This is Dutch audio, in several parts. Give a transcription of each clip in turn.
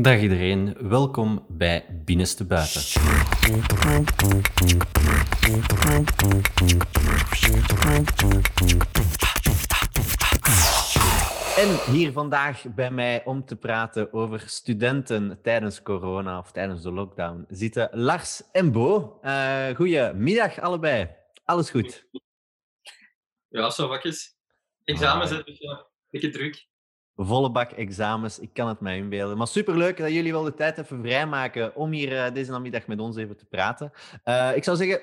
Dag iedereen, welkom bij Binnenste Buiten. En hier vandaag bij mij om te praten over studenten tijdens corona of tijdens de lockdown zitten Lars en Bo. Uh, goedemiddag allebei. Alles goed? Ja, zo wakjes. Examen zijn dus ja, een beetje druk volle bak examens. Ik kan het mij inbeelden. Maar superleuk dat jullie wel de tijd even vrijmaken om hier uh, deze namiddag met ons even te praten. Uh, ik zou zeggen,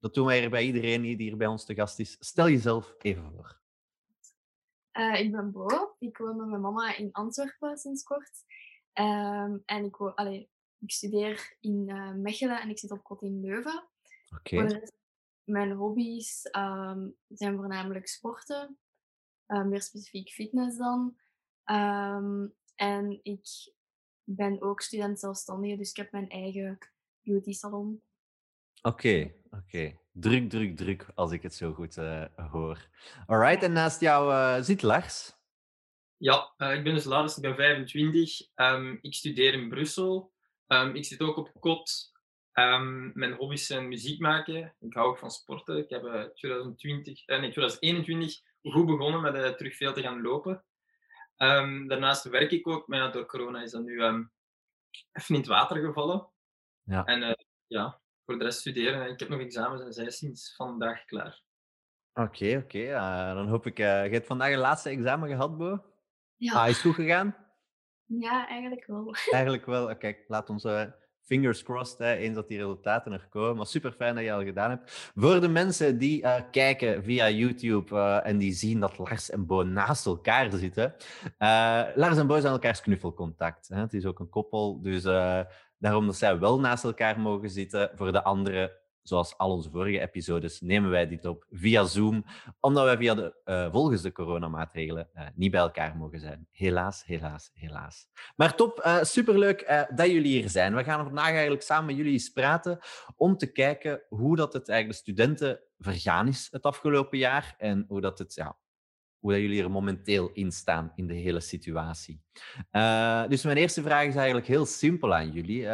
dat doen wij hier bij iedereen die hier bij ons te gast is. Stel jezelf even voor. Uh, ik ben Bo. Ik woon met mijn mama in Antwerpen sinds kort. Um, en ik, woon, allee, ik studeer in Mechelen en ik zit op kot in Leuven. Oké. Okay. Mijn hobby's um, zijn voornamelijk sporten. meer specifiek fitness dan. Um, en ik ben ook student zelfstandige, dus ik heb mijn eigen beauty salon. Oké, okay, oké. Okay. Druk, druk, druk, als ik het zo goed uh, hoor. Alright, en naast jou uh, zit Lars. Ja, uh, ik ben dus Lars, ik ben 25. Um, ehm, ik studeer in Brussel. Um, ik zit ook op kot. mijn hobby's zijn muziek maken. Ik hou ook van sporten. Ik heb 2020, nee, 2021 goed begonnen met terug veel te gaan lopen. Um, daarnaast werk ik ook, maar ja, door corona is dat nu um, even in het water gevallen. Ja. En uh, ja, voor de rest studeren. Ik heb nog examens en zij sinds vandaag klaar. Oké, oké. Okay. Uh, dan hoop ik... Uh, je hebt vandaag een laatste examen gehad, Bo? Ja. Ah, is het goed gegaan? Ja, eigenlijk wel. Eigenlijk wel. Oké, okay, laat ons fingers crossed, hè, eens dat die resultaten er komen. Maar super fijn dat je al gedaan hebt. Voor de mensen die uh, kijken via YouTube uh, en die zien dat Lars en Bo naast elkaar zitten. Uh, Lars en Bo zijn elkaars knuffelcontact. Hè. Het is ook een koppel, dus daarom dat zij wel naast elkaar mogen zitten. Voor de anderen zoals al onze vorige episodes, nemen wij dit op via Zoom, omdat wij via de, uh, volgens de coronamaatregelen uh, niet bij elkaar mogen zijn. Helaas, helaas, helaas. Maar top, uh, superleuk dat jullie hier zijn. We gaan vandaag eigenlijk samen met jullie eens praten om te kijken hoe dat het eigenlijk de studenten vergaan is het afgelopen jaar en hoe dat het, ja, hoe dat jullie er momenteel in staan in de hele situatie. dus mijn eerste vraag is eigenlijk heel simpel aan jullie.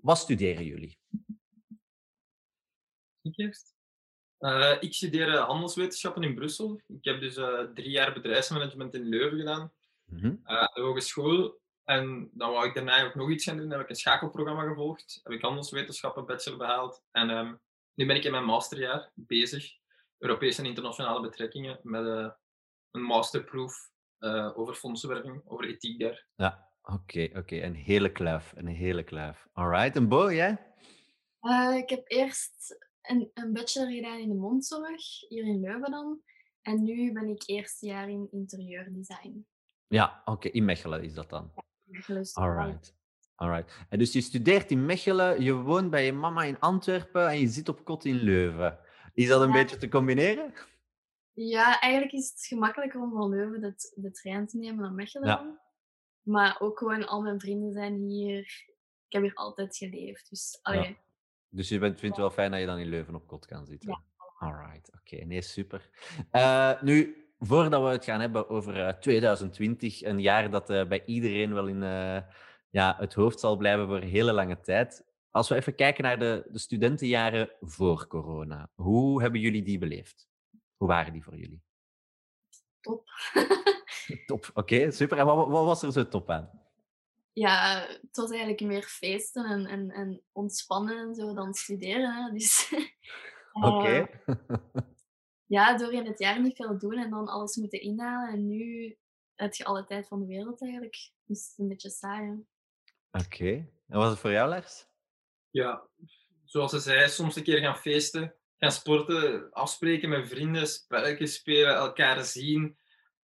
wat studeren jullie? Uh, ik studeer eh, handelswetenschappen in Brussel. Ik heb dus uh, drie jaar bedrijfsmanagement in Leuven gedaan, mm -hmm. uh, de hogeschool. En dan wou ik daarna eigenlijk nog iets gaan doen. Dan heb ik een schakelprogramma gevolgd. Heb ik handelswetenschappen bachelor behaald. En um, nu ben ik in mijn masterjaar bezig. Europese en internationale betrekkingen. Met een masterproof over fondsenwerving, over ethiek daar. Ja, oké, okay, oké. Okay. Een hele kluif, een hele kluif. Alright, en Bo, jij? ik heb eerst een, een bachelor gedaan in de mondzorg, hier in Leuven dan. En nu ben ik eerste jaar in interieurdesign. Ja, oké. In Mechelen is dat dan? Ja, Mechelen is Alright. Alright. En dus je studeert in Mechelen, je woont bij je mama in Antwerpen en je zit op kot in Leuven. Is dat een beetje te combineren? Ja, eigenlijk is het gemakkelijker om van Leuven de, de trein te nemen naar Mechelen. Ja. Maar ook gewoon al mijn vrienden zijn hier. Ik heb hier altijd geleefd. Dus allee, ja. Dus je bent, vindt het wel fijn dat je dan in Leuven op kot kan zitten? Ja. Alright, oké. Nee, super. Uh, nu, voordat we het gaan hebben over uh, 2020, een jaar dat uh, bij iedereen wel in ja, het hoofd zal blijven voor een hele lange tijd. Als we even kijken naar de, de studentenjaren voor corona, hoe hebben jullie die beleefd? Hoe waren die voor jullie? Top. top, oké, okay, super. En wat, wat was er zo top aan? Ja, het was eigenlijk meer feesten en, en, en ontspannen en zo dan studeren. Hè. Dus, Oké. ja, door in het jaar niet veel doen en dan alles moeten inhalen. En nu heb je alle tijd van de wereld eigenlijk. Dus het is een beetje saai. Oké. Okay. En was het voor jou, Lars? Ja, zoals ze zei, soms een keer gaan feesten, gaan sporten, afspreken met vrienden, spelletjes spelen, elkaar zien.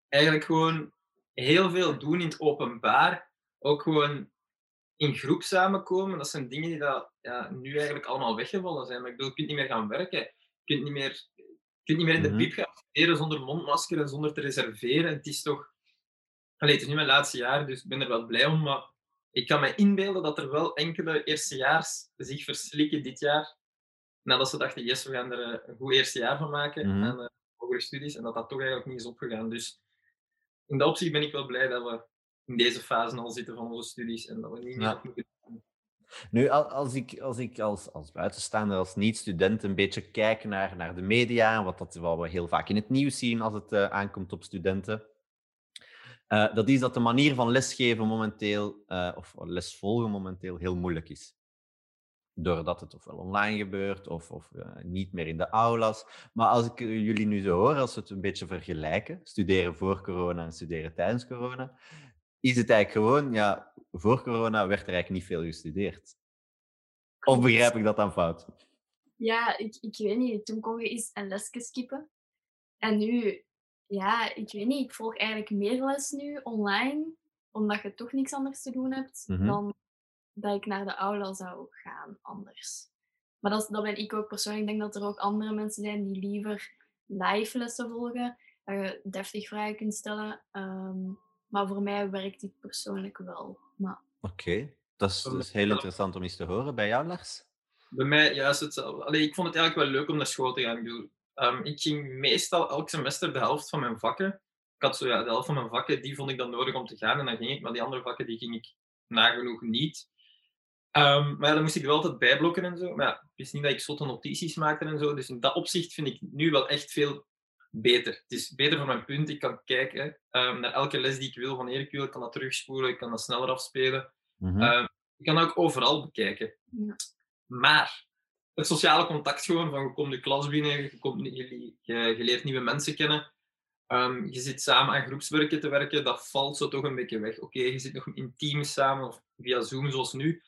Eigenlijk gewoon heel veel doen in het openbaar ook gewoon in groep samenkomen, dat zijn dingen die dat, ja, nu eigenlijk allemaal weggevallen zijn. Maar ik bedoel, je kunt niet meer gaan werken. Je kunt niet meer, je kunt niet meer in de piep mhm. gaan studeren zonder mondmasker en zonder te reserveren. Het is toch... Allee, het is nu mijn laatste jaar, dus ik ben er wel blij om. Maar ik kan me inbeelden dat er wel enkele eerstejaars zich verslikken dit jaar. Nadat ze dachten, yes, we gaan er eh, een goed eerste jaar van maken mm -hmm. aan de hogere studies. En dat dat toch eigenlijk niet is opgegaan. Dus in dat opzicht ben ik wel blij dat we in deze fase al zitten van onze studies en dat we niet meer Ja. moeten doen. Nu, al- als ik als, ik als, als buitenstaander, als niet-student, een beetje kijk naar, naar de media, en wat, dat, wat we heel vaak in het nieuws zien als het eh, aankomt op studenten, eh, dat is dat de manier van lesgeven momenteel, eh, of les volgen momenteel, heel moeilijk is. Doordat het ofwel online gebeurt of, of niet meer in de aulas. Maar als ik jullie nu zo hoor, als we het een beetje vergelijken, studeren voor corona en studeren tijdens corona, is het eigenlijk gewoon, ja, voor corona werd er eigenlijk niet veel gestudeerd. Of begrijp ik dat dan fout? Ja, ik, ik weet niet. Toen kon je eens een lesje skippen. En nu, ja, ik weet niet. Ik volg eigenlijk meer les nu online, omdat je toch niks anders te doen hebt, Mhm. dan dat ik naar de aula zou gaan anders. Maar dat, dat ben ik ook persoonlijk. Ik denk dat er ook andere mensen zijn die liever live lessen volgen, dat je deftig vragen kunt stellen. Ehm, maar voor mij werkt dit persoonlijk wel. Maar Oké, dat is, is heel interessant om eens te horen. Bij jou, Lars? Bij mij juist hetzelfde. Allee, ik vond het eigenlijk wel leuk om naar school te gaan. Ik, bedoel, ehm, ik ging meestal elk semester de helft van mijn vakken. Ik had zo ja, de helft van mijn vakken, die vond ik dan nodig om te gaan en dan ging ik. Maar die andere vakken, die ging ik nagenoeg niet. Ehm, maar ja, dan moest ik er wel altijd bijblokken en zo. Maar ja, het is niet dat ik zotte notities maakte en zo. Dus in dat opzicht vind ik nu wel echt veel beter. Het is beter voor mijn punt. Ik kan kijken ehm, naar elke les die ik wil, wanneer ik wil. Ik kan dat terugspoelen, ik kan dat sneller afspelen. Ehm, ik kan dat ook overal bekijken. Ja. Maar het sociale contact gewoon, van je komt de klas binnen, je, komt, je, je, je leert nieuwe mensen kennen. Ehm, je zit samen aan groepswerken te werken, dat valt zo toch een beetje weg. Oké, je zit nog in teams samen of via Zoom zoals nu.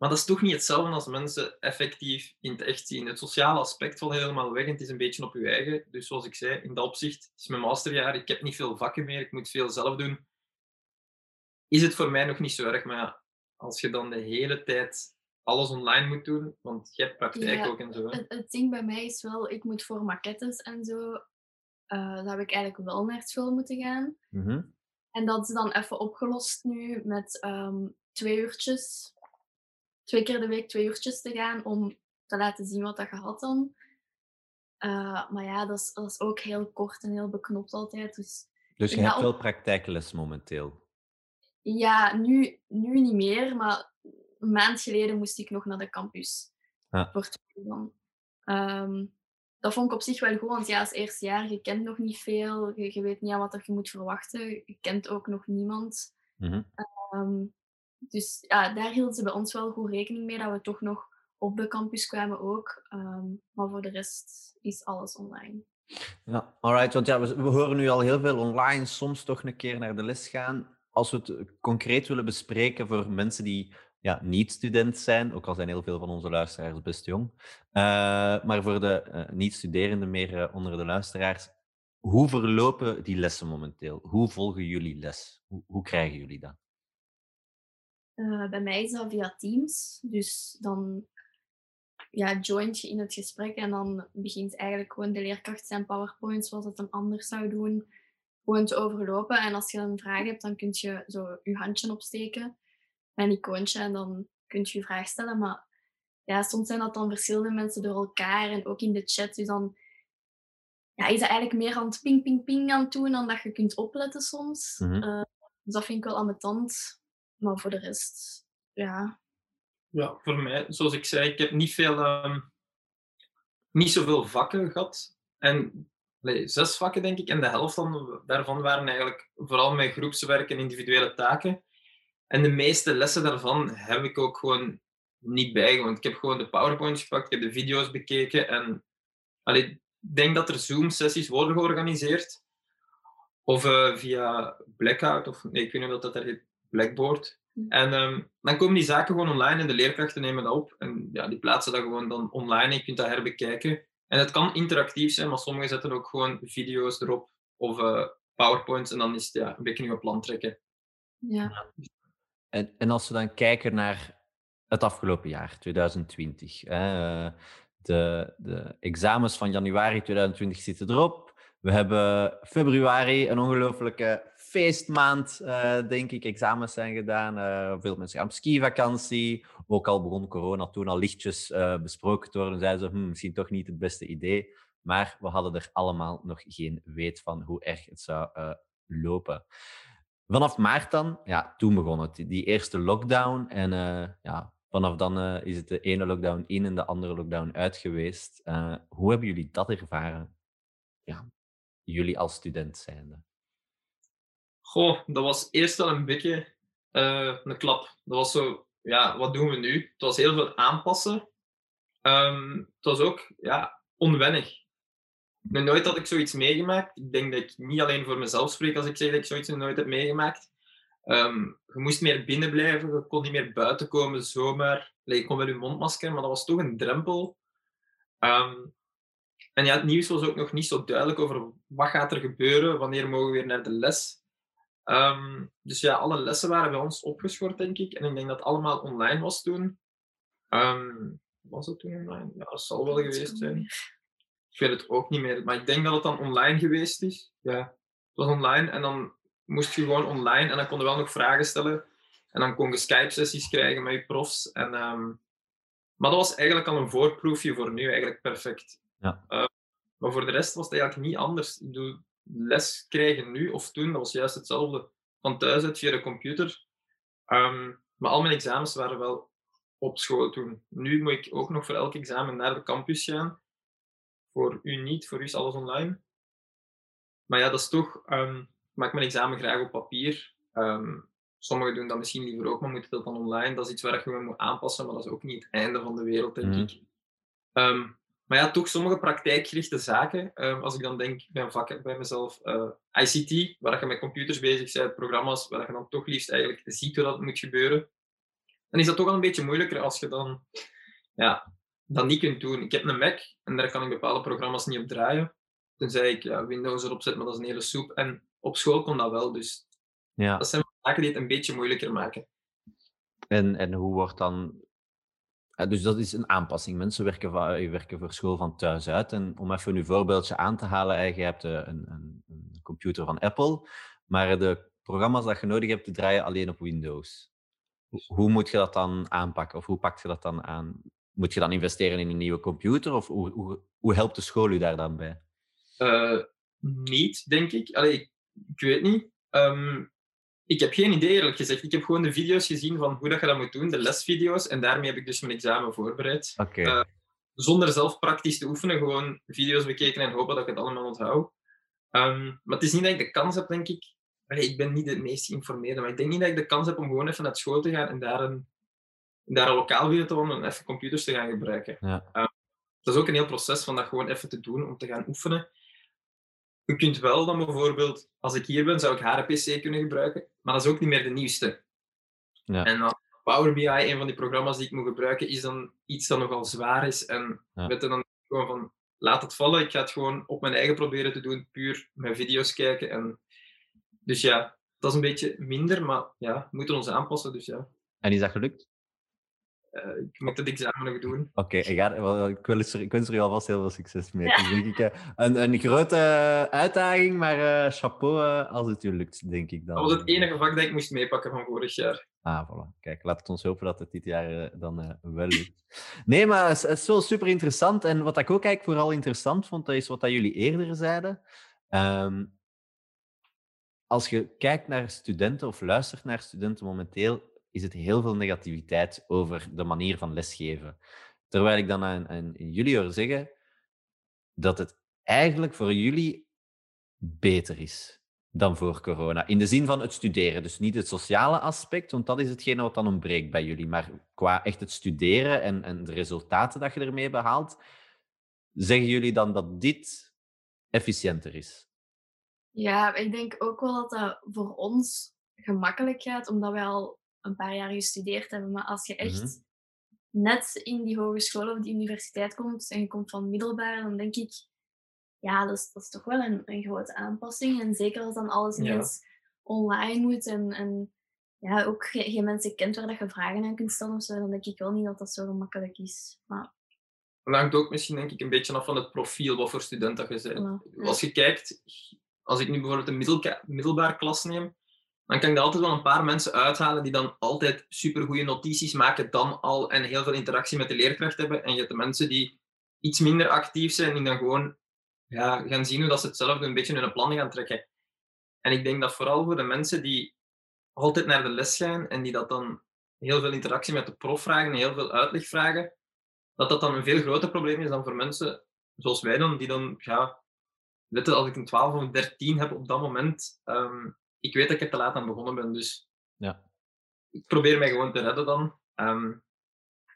Maar dat is toch niet hetzelfde als mensen effectief in het echt zien. Het sociale aspect valt helemaal weg en het is een beetje op je eigen. Dus zoals ik zei, in dat opzicht is mijn masterjaar. Ik heb niet veel vakken meer, ik moet veel zelf doen. Is het voor mij nog niet zo erg, maar ja, als je dan de hele tijd alles online moet doen, want je hebt praktijk Ja, ook en zo. Het, het ding bij mij is wel, ik moet voor maquettes en zo, eh dan heb ik eigenlijk wel naar school moeten gaan. Mhm. En dat is dan even opgelost nu met ehm, twee uurtjes, twee keer de week twee uurtjes te gaan om te laten zien wat dat je had dan. Eh, maar ja, dat is, dat is ook heel kort en heel beknopt altijd. Dus Dus je hebt ook- wel praktijkles momenteel. ja, nu, nu niet meer, maar een maand geleden moest ik nog naar de campus. Ja. Voor dan. Ehm, dat vond ik op zich wel goed, want ja, als eerste jaar, je kent nog niet veel, je, je weet niet aan wat je moet verwachten, je kent ook nog niemand. Mhm. Ehm, dus ja, daar hielden ze bij ons wel goed rekening mee, dat we toch nog op de campus kwamen ook. Ehm, maar voor de rest is alles online. Ja, alright. Want ja, we, horen nu al heel veel online, soms toch een keer naar de les gaan. Als we het eh, concreet willen bespreken voor mensen die ja, niet student zijn, ook al zijn heel veel van onze luisteraars best jong, eh, maar voor de eh, niet-studerenden meer onder de luisteraars, hoe verlopen die lessen momenteel? Hoe volgen jullie les? Hoe, hoe krijgen jullie dat? Eh, bij mij is dat via Teams. Dus dan ja, joint je in het gesprek en dan begint eigenlijk gewoon de leerkracht zijn PowerPoint zoals het hem anders zou doen, gewoon te overlopen. En als je een vraag hebt, dan kun je zo je handje opsteken met een icoontje en dan kun je je vraag stellen. Maar ja, soms zijn dat dan verschillende mensen door elkaar en ook in de chat. Dus dan ja, is dat eigenlijk meer aan het ping, ping, ping aan het doen dan dat je kunt opletten soms. Mhm. Eh, dus dat vind ik wel ambetant. Maar voor de rest, ja, Ja, voor mij, zoals ik zei, ik heb niet veel, ehm, niet zoveel vakken gehad. En zes vakken, denk ik. En de helft dan, daarvan waren eigenlijk vooral mijn groepswerk en individuele taken. En de meeste lessen daarvan heb ik ook gewoon niet bijgewoond. Ik heb gewoon de PowerPoints gepakt, ik heb de video's bekeken. En allee, ik denk dat er Zoom-sessies worden georganiseerd. Of eh, via Blackout, of nee, ik weet niet of dat daar heet, Blackboard. Mhm. En ehm, dan komen die zaken gewoon online en de leerkrachten nemen dat op. En ja, die plaatsen dat gewoon dan online en je kunt dat herbekijken. En het kan interactief zijn, maar sommigen zetten ook gewoon video's erop of eh, PowerPoints en dan is het ja, een beetje nieuwe plan trekken. ja. En, en als we dan kijken naar het afgelopen jaar, 2020. Hè, eh, de, de examens van januari 2020 zitten erop. We hebben februari, een ongelofelijke feestmaand, eh, denk ik. Examens zijn gedaan. eh, veel mensen gaan op skivakantie. Ook al begon corona toen al lichtjes eh, besproken te worden. Zeiden ze, hm, misschien toch niet het beste idee. Maar we hadden er allemaal nog geen weet van hoe erg het zou lopen. Vanaf maart dan, ja, toen begon het, die eerste lockdown. En ja, vanaf dan is het de ene lockdown in en de andere lockdown uit geweest. Hoe hebben jullie dat ervaren? Ja, jullie als student zijnde. Goh, dat was eerst wel een beetje een klap. Dat was zo, ja, wat doen we nu? Het was heel veel aanpassen. Um, het was ook ja, onwennig. Nooit had ik zoiets meegemaakt. Ik denk dat ik niet alleen voor mezelf spreek als ik zeg dat ik zoiets nooit heb meegemaakt. Um, je moest meer binnen blijven, je kon niet meer buiten komen zomaar. Ik kon wel je mondmasker, maar dat was toch een drempel. Um, en ja, het nieuws was ook nog niet zo duidelijk over wat gaat er gebeuren, wanneer mogen we weer naar de les. Um, dus ja, alle lessen waren bij ons opgeschort, denk ik. En ik denk dat het allemaal online was toen. was het toen online? Ja, dat zal wel geweest zijn. Ik weet het ook niet meer. Maar ik denk dat het dan online geweest is. Ja, het was online en dan moest je gewoon online en dan kon je wel nog vragen stellen. En dan kon je Skype-sessies krijgen met je profs. En, um, maar dat was eigenlijk al een voorproefje voor nu, eigenlijk perfect. Ja. Uh, maar voor de rest was het eigenlijk niet anders. Ik bedoel, les krijgen nu of toen, dat was juist hetzelfde. Van thuis uit via de computer. Um, maar al mijn examens waren wel op school toen. Nu moet ik ook nog voor elk examen naar de campus gaan. Voor u niet, voor u is alles online. Maar ja, dat is toch. Um, ik maak mijn examen graag op papier. Um, sommigen doen dat misschien liever ook, maar moeten dat dan online. Dat is iets waar je gewoon moet aanpassen, maar dat is ook niet het einde van de wereld, denk Mhm. ik. Um, maar ja, toch sommige praktijkgerichte zaken. Um, als ik dan denk, ik ben vak bij mezelf, uh, ICT, waar je met computers bezig bent, programma's, waar je dan toch liefst eigenlijk ziet hoe dat moet gebeuren. Dan is dat toch wel een beetje moeilijker als je dan ja, dat niet kunt doen. Ik heb een Mac en daar kan ik bepaalde programma's niet op draaien. Tenzij ik ja, Windows erop zet, maar dat is een hele soep. En op school kon dat wel, dus Ja. dat zijn zaken die het een beetje moeilijker maken. En, en hoe wordt dan... Eh, Dus dat is een aanpassing. Mensen werken, eh, werken voor school van thuis uit. En om even een voorbeeldje aan te halen, eh, je hebt eh, een, een, een computer van Apple, maar de programma's dat je nodig hebt, die draaien alleen op Windows. Hoe, hoe moet je dat dan aanpakken? Of hoe pak je dat dan aan? Moet je dan investeren in een nieuwe computer? Of hoe, hoe, hoe helpt de school u daar dan bij? Uh, niet, denk ik. Allee, ik, ik weet niet. Um, ik heb geen idee, eerlijk gezegd. Ik heb gewoon de video's gezien van hoe dat je dat moet doen, de lesvideo's. En daarmee heb ik dus mijn examen voorbereid. Uh, zonder zelf praktisch te oefenen, gewoon video's bekeken en hopen dat ik het allemaal onthoud. Um, maar het is niet dat ik de kans heb, denk ik. Allee, ik ben niet de meest geïnformeerde, maar ik denk niet dat ik de kans heb om gewoon even naar school te gaan en daar een, daar een lokaal binnen te wonen en even computers te gaan gebruiken. Ja. Uh, dat is ook een heel proces van dat gewoon even te doen, om te gaan oefenen. Je kunt wel dan bijvoorbeeld, als ik hier ben, zou ik HRPC kunnen gebruiken, maar dat is ook niet meer de nieuwste. Ja. En dan Power BI, een van die programma's die ik moet gebruiken, is dan iets dat nogal zwaar is. En Ja. weet je, dan gewoon van, laat het vallen. Ik ga het gewoon op mijn eigen proberen te doen, puur met video's kijken. En... Dus ja, dat is een beetje minder, maar ja, we moeten ons aanpassen. Dus ja, En is dat gelukt? Uh, ik moet het examen nog doen. Oké, wel, ik wens er, ik wens er je alvast heel veel succes mee. Ja. Denk ik eh, een, een grote uitdaging, maar eh, chapeau eh, als het u lukt, denk ik dan. Dat was het enige vak dat ik moest meepakken van vorig jaar. Ah, voilà. Kijk, laat het ons hopen dat het dit jaar eh, dan eh, wel lukt. Nee, maar het is, het is wel super interessant. En wat ik ook eigenlijk vooral interessant vond, dat is wat dat jullie eerder zeiden. Ehm, als je kijkt naar studenten of luistert naar studenten momenteel, is het heel veel negativiteit over de manier van lesgeven. Terwijl ik dan aan, jullie hoor zeggen dat het eigenlijk voor jullie beter is dan voor corona. In de zin van het studeren. Dus niet het sociale aspect, want dat is hetgene wat dan ontbreekt bij jullie. Maar qua echt het studeren en, en de resultaten dat je ermee behaalt, zeggen jullie dan dat dit efficiënter is? Ja, ik denk ook wel dat dat voor ons gemakkelijk gaat, omdat wij al een paar jaar gestudeerd hebben. Maar als je echt Mhm. net in die hogeschool of die universiteit komt en je komt van middelbaar, dan denk ik, ja, dat is, dat is toch wel een, een grote aanpassing. En zeker als dan alles Ja. ineens online moet en, en ja, ook geen, mensen kent waar dat je vragen aan kunt stellen of zo, dan denk ik wel niet dat dat zo gemakkelijk is. Maar Dat hangt ook misschien denk ik een beetje af van het profiel, wat voor student dat je bent. Ja. Als je kijkt, als ik nu bijvoorbeeld een middelbaar klas neem, dan kan ik er altijd wel een paar mensen uithalen die dan altijd supergoeie notities maken dan al en heel veel interactie met de leerkracht hebben. En je hebt de mensen die iets minder actief zijn en dan gewoon ja, gaan zien hoe dat ze hetzelfde een beetje hun plan gaan trekken. En ik denk dat vooral voor de mensen die altijd naar de les gaan en die dat dan heel veel interactie met de prof vragen en heel veel uitleg vragen, dat dat dan een veel groter probleem is dan voor mensen zoals wij dan, die dan, ja, weten als ik een 12 of 13 heb op dat moment, um, ik weet dat ik er te laat aan begonnen ben, dus ja. ik probeer mij gewoon te redden dan. Um,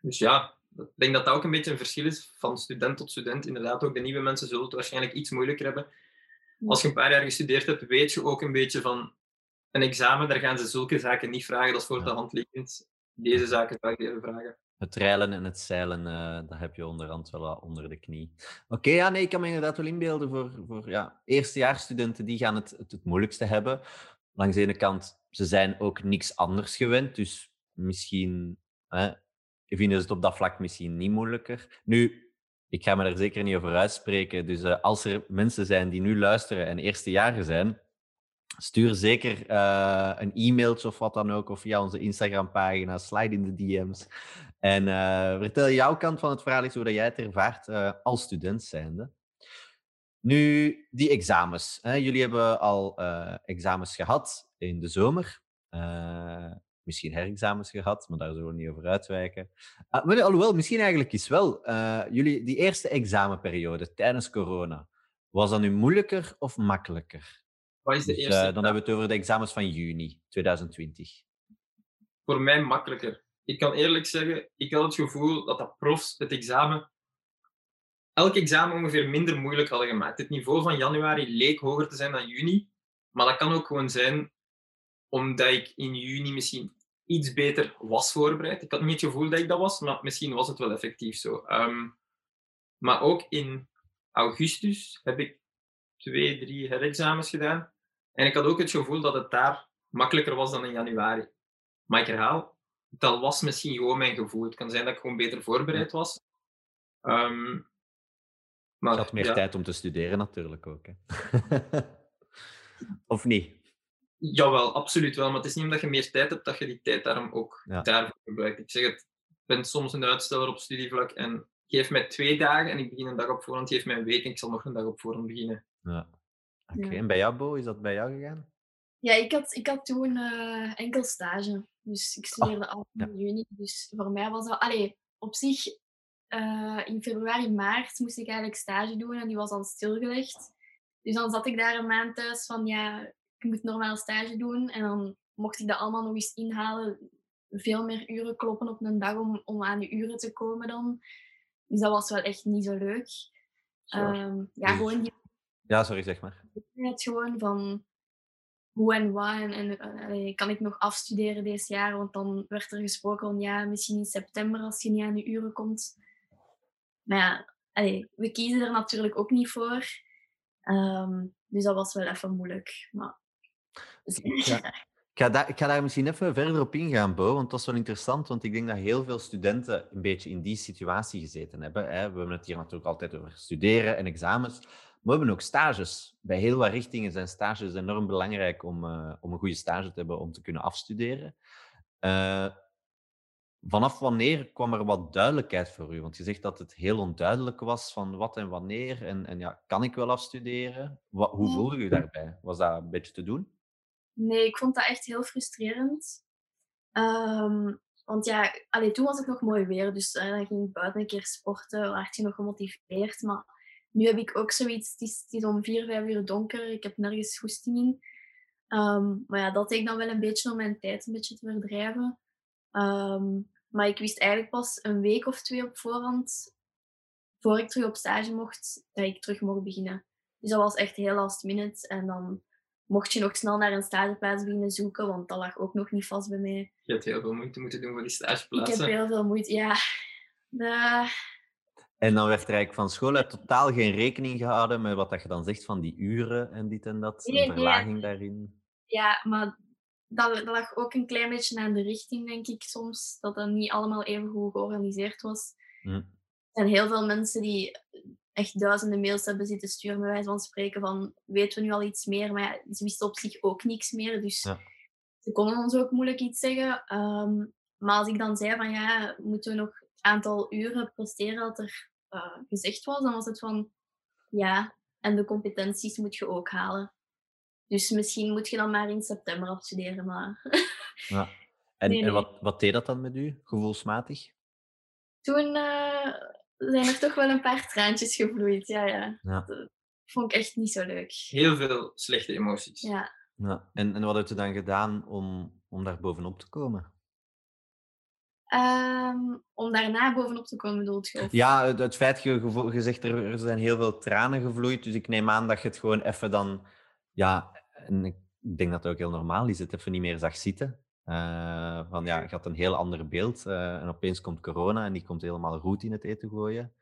dus ja, ik denk dat dat ook een beetje een verschil is van student tot student. Inderdaad, ook de nieuwe mensen zullen het waarschijnlijk iets moeilijker hebben. Als je een paar jaar gestudeerd hebt, weet je ook een beetje van een examen, daar gaan ze zulke zaken niet vragen. Dat is voor de hand liggend. Deze zaken zou ik even vragen. Het reilen en het zeilen, uh, dat heb je onderhand wel onder de knie. Oké, ja, nee, ik kan me inderdaad wel inbeelden voor, voor ja, eerstejaarsstudenten, die gaan het, het, het moeilijkste hebben. Langs de ene kant, ze zijn ook niks anders gewend, dus misschien hè, vinden ze het op dat vlak misschien niet moeilijker. Nu, ik ga me daar zeker niet over uitspreken, dus uh, als er mensen zijn die nu luisteren en eerstejaren zijn, Stuur zeker uh, een e-mailtje of wat dan ook, of via onze Instagram-pagina, slide in de DM's. En uh, vertel jouw kant van het verhaal eens hoe dat jij het ervaart als student zijnde. Nu, die examens. Hè. Jullie hebben al examens gehad in de zomer. misschien herexamens gehad, maar daar zullen we niet over uitwijken. Ah, maar, alhoewel, misschien eigenlijk is wel. jullie, die eerste examenperiode tijdens corona, was dat nu moeilijker of makkelijker? Wat is de dus, eerste? Dan hebben we het over de examens van juni 2020. Voor mij makkelijker. Ik kan eerlijk zeggen, ik had het gevoel dat de profs het examen, elk examen ongeveer minder moeilijk hadden gemaakt. Het niveau van januari leek hoger te zijn dan juni, maar dat kan ook gewoon zijn omdat ik in juni misschien iets beter was voorbereid. Ik had niet het gevoel dat ik dat was, maar misschien was het wel effectief zo. Um, maar ook in augustus heb ik twee, drie herexamens gedaan. En ik had ook het gevoel dat het daar makkelijker was dan in januari. Maar ik herhaal, dat was misschien gewoon mijn gevoel. Het kan zijn dat ik gewoon beter voorbereid was. Um, maar, je had meer ja. tijd om te studeren natuurlijk ook. Hè? of niet? Jawel, absoluut wel. Maar het is niet omdat je meer tijd hebt dat je die tijd daarom ook ja. daarvoor gebruikt. Ik zeg het, ik ben soms een uitsteller op studievlak en geef mij twee dagen en ik begin een dag op voorhand. Geef mij een week en ik zal nog een dag op voorhand beginnen. Ja. Oké, okay. ja. en bij jou, Bo, is dat bij jou gegaan? Ja, ik had, ik had toen uh, enkel stage. Dus ik studeerde oh, af in ja. juni. Dus voor mij was dat... Allee, op zich, uh, in februari, maart moest ik eigenlijk stage doen en die was al stilgelegd. Dus dan zat ik daar een maand thuis van, ja, ik moet normaal stage doen. En dan mocht ik dat allemaal nog eens inhalen. Veel meer uren kloppen op een dag om, om aan de uren te komen dan. Dus dat was wel echt niet zo leuk. Um, ja, gewoon die ja, sorry, zeg maar. Het gewoon van hoe en wat en, kan ik nog afstuderen deze jaar? Want dan werd er gesproken van ja, misschien in september als je niet aan de uren komt. Maar ja, allee, we kiezen er natuurlijk ook niet voor. Um, dus dat was wel even moeilijk. Maar... Ja. Ik ga, daar, ik ga daar misschien even verder op ingaan, Bo, want dat is wel interessant, want ik denk dat heel veel studenten een beetje in die situatie gezeten hebben. Hè. We hebben het hier natuurlijk altijd over studeren en examens, we hebben ook stages. Bij heel wat richtingen zijn stages enorm belangrijk om, uh, om een goede stage te hebben om te kunnen afstuderen. Uh, vanaf wanneer kwam er wat duidelijkheid voor u? Want je zegt dat het heel onduidelijk was van wat en wanneer. En, en ja, kan ik wel afstuderen? Wat, hoe voelde u daarbij? Was dat een beetje te doen? Nee, ik vond dat echt heel frustrerend. Um, want ja, allee, toen was het nog mooi weer, dus uh, dan ging ik buiten een keer sporten, werd je nog gemotiveerd. Maar nu heb ik ook zoiets, het is, het is om vier, vijf uur donker, ik heb nergens goesting in. Um, maar ja, dat deed ik dan wel een beetje om mijn tijd een beetje te verdrijven. Um, maar ik wist eigenlijk pas een week of twee op voorhand, voor ik terug op stage mocht, dat ik terug mocht beginnen. Dus dat was echt heel last minute. En dan mocht je nog snel naar een stageplaats beginnen zoeken, want dat lag ook nog niet vast bij mij. Je hebt heel veel moeite moeten doen voor die stageplaatsen. Ik heb heel veel moeite, ja. De, en dan werd er eigenlijk van school uit totaal geen rekening gehouden met wat dat je dan zegt van die uren en dit en dat, nee, een verlaging nee. daarin. Ja, maar dat, lag ook een klein beetje aan de richting, denk ik soms, dat dat niet allemaal even goed georganiseerd was. Hm. Er zijn heel veel mensen die echt duizenden mails hebben zitten sturen, bij wijze van spreken, van weten we nu al iets meer, maar ja, ze wisten op zich ook niks meer, dus ja. ze konden ons ook moeilijk iets zeggen. Um, maar als ik dan zei van ja, moeten we nog aantal uren presteren dat er uh, gezegd was, dan was het van ja, en de competenties moet je ook halen. Dus misschien moet je dan maar in september afstuderen. Maar Ja. En, Nee, en wat, wat deed dat dan met u, gevoelsmatig? toen eh, zijn er toch wel een paar traantjes gevloeid. Ja, ja. Ja. Dat vond ik echt niet zo leuk. Heel veel slechte emoties. Ja. ja. En, en wat heeft u dan gedaan om, om daar bovenop te komen? Ehm, om daarna bovenop te komen, bedoelt je? Ja, het, het feit, je, je zegt er, er zijn heel veel tranen gevloeid, dus ik neem aan dat je het gewoon even dan... Ja, en ik denk dat het ook heel normaal is, het even niet meer zag zitten. Eh, van ja, je had een heel ander beeld eh, en opeens komt corona en die komt helemaal roet in het eten gooien.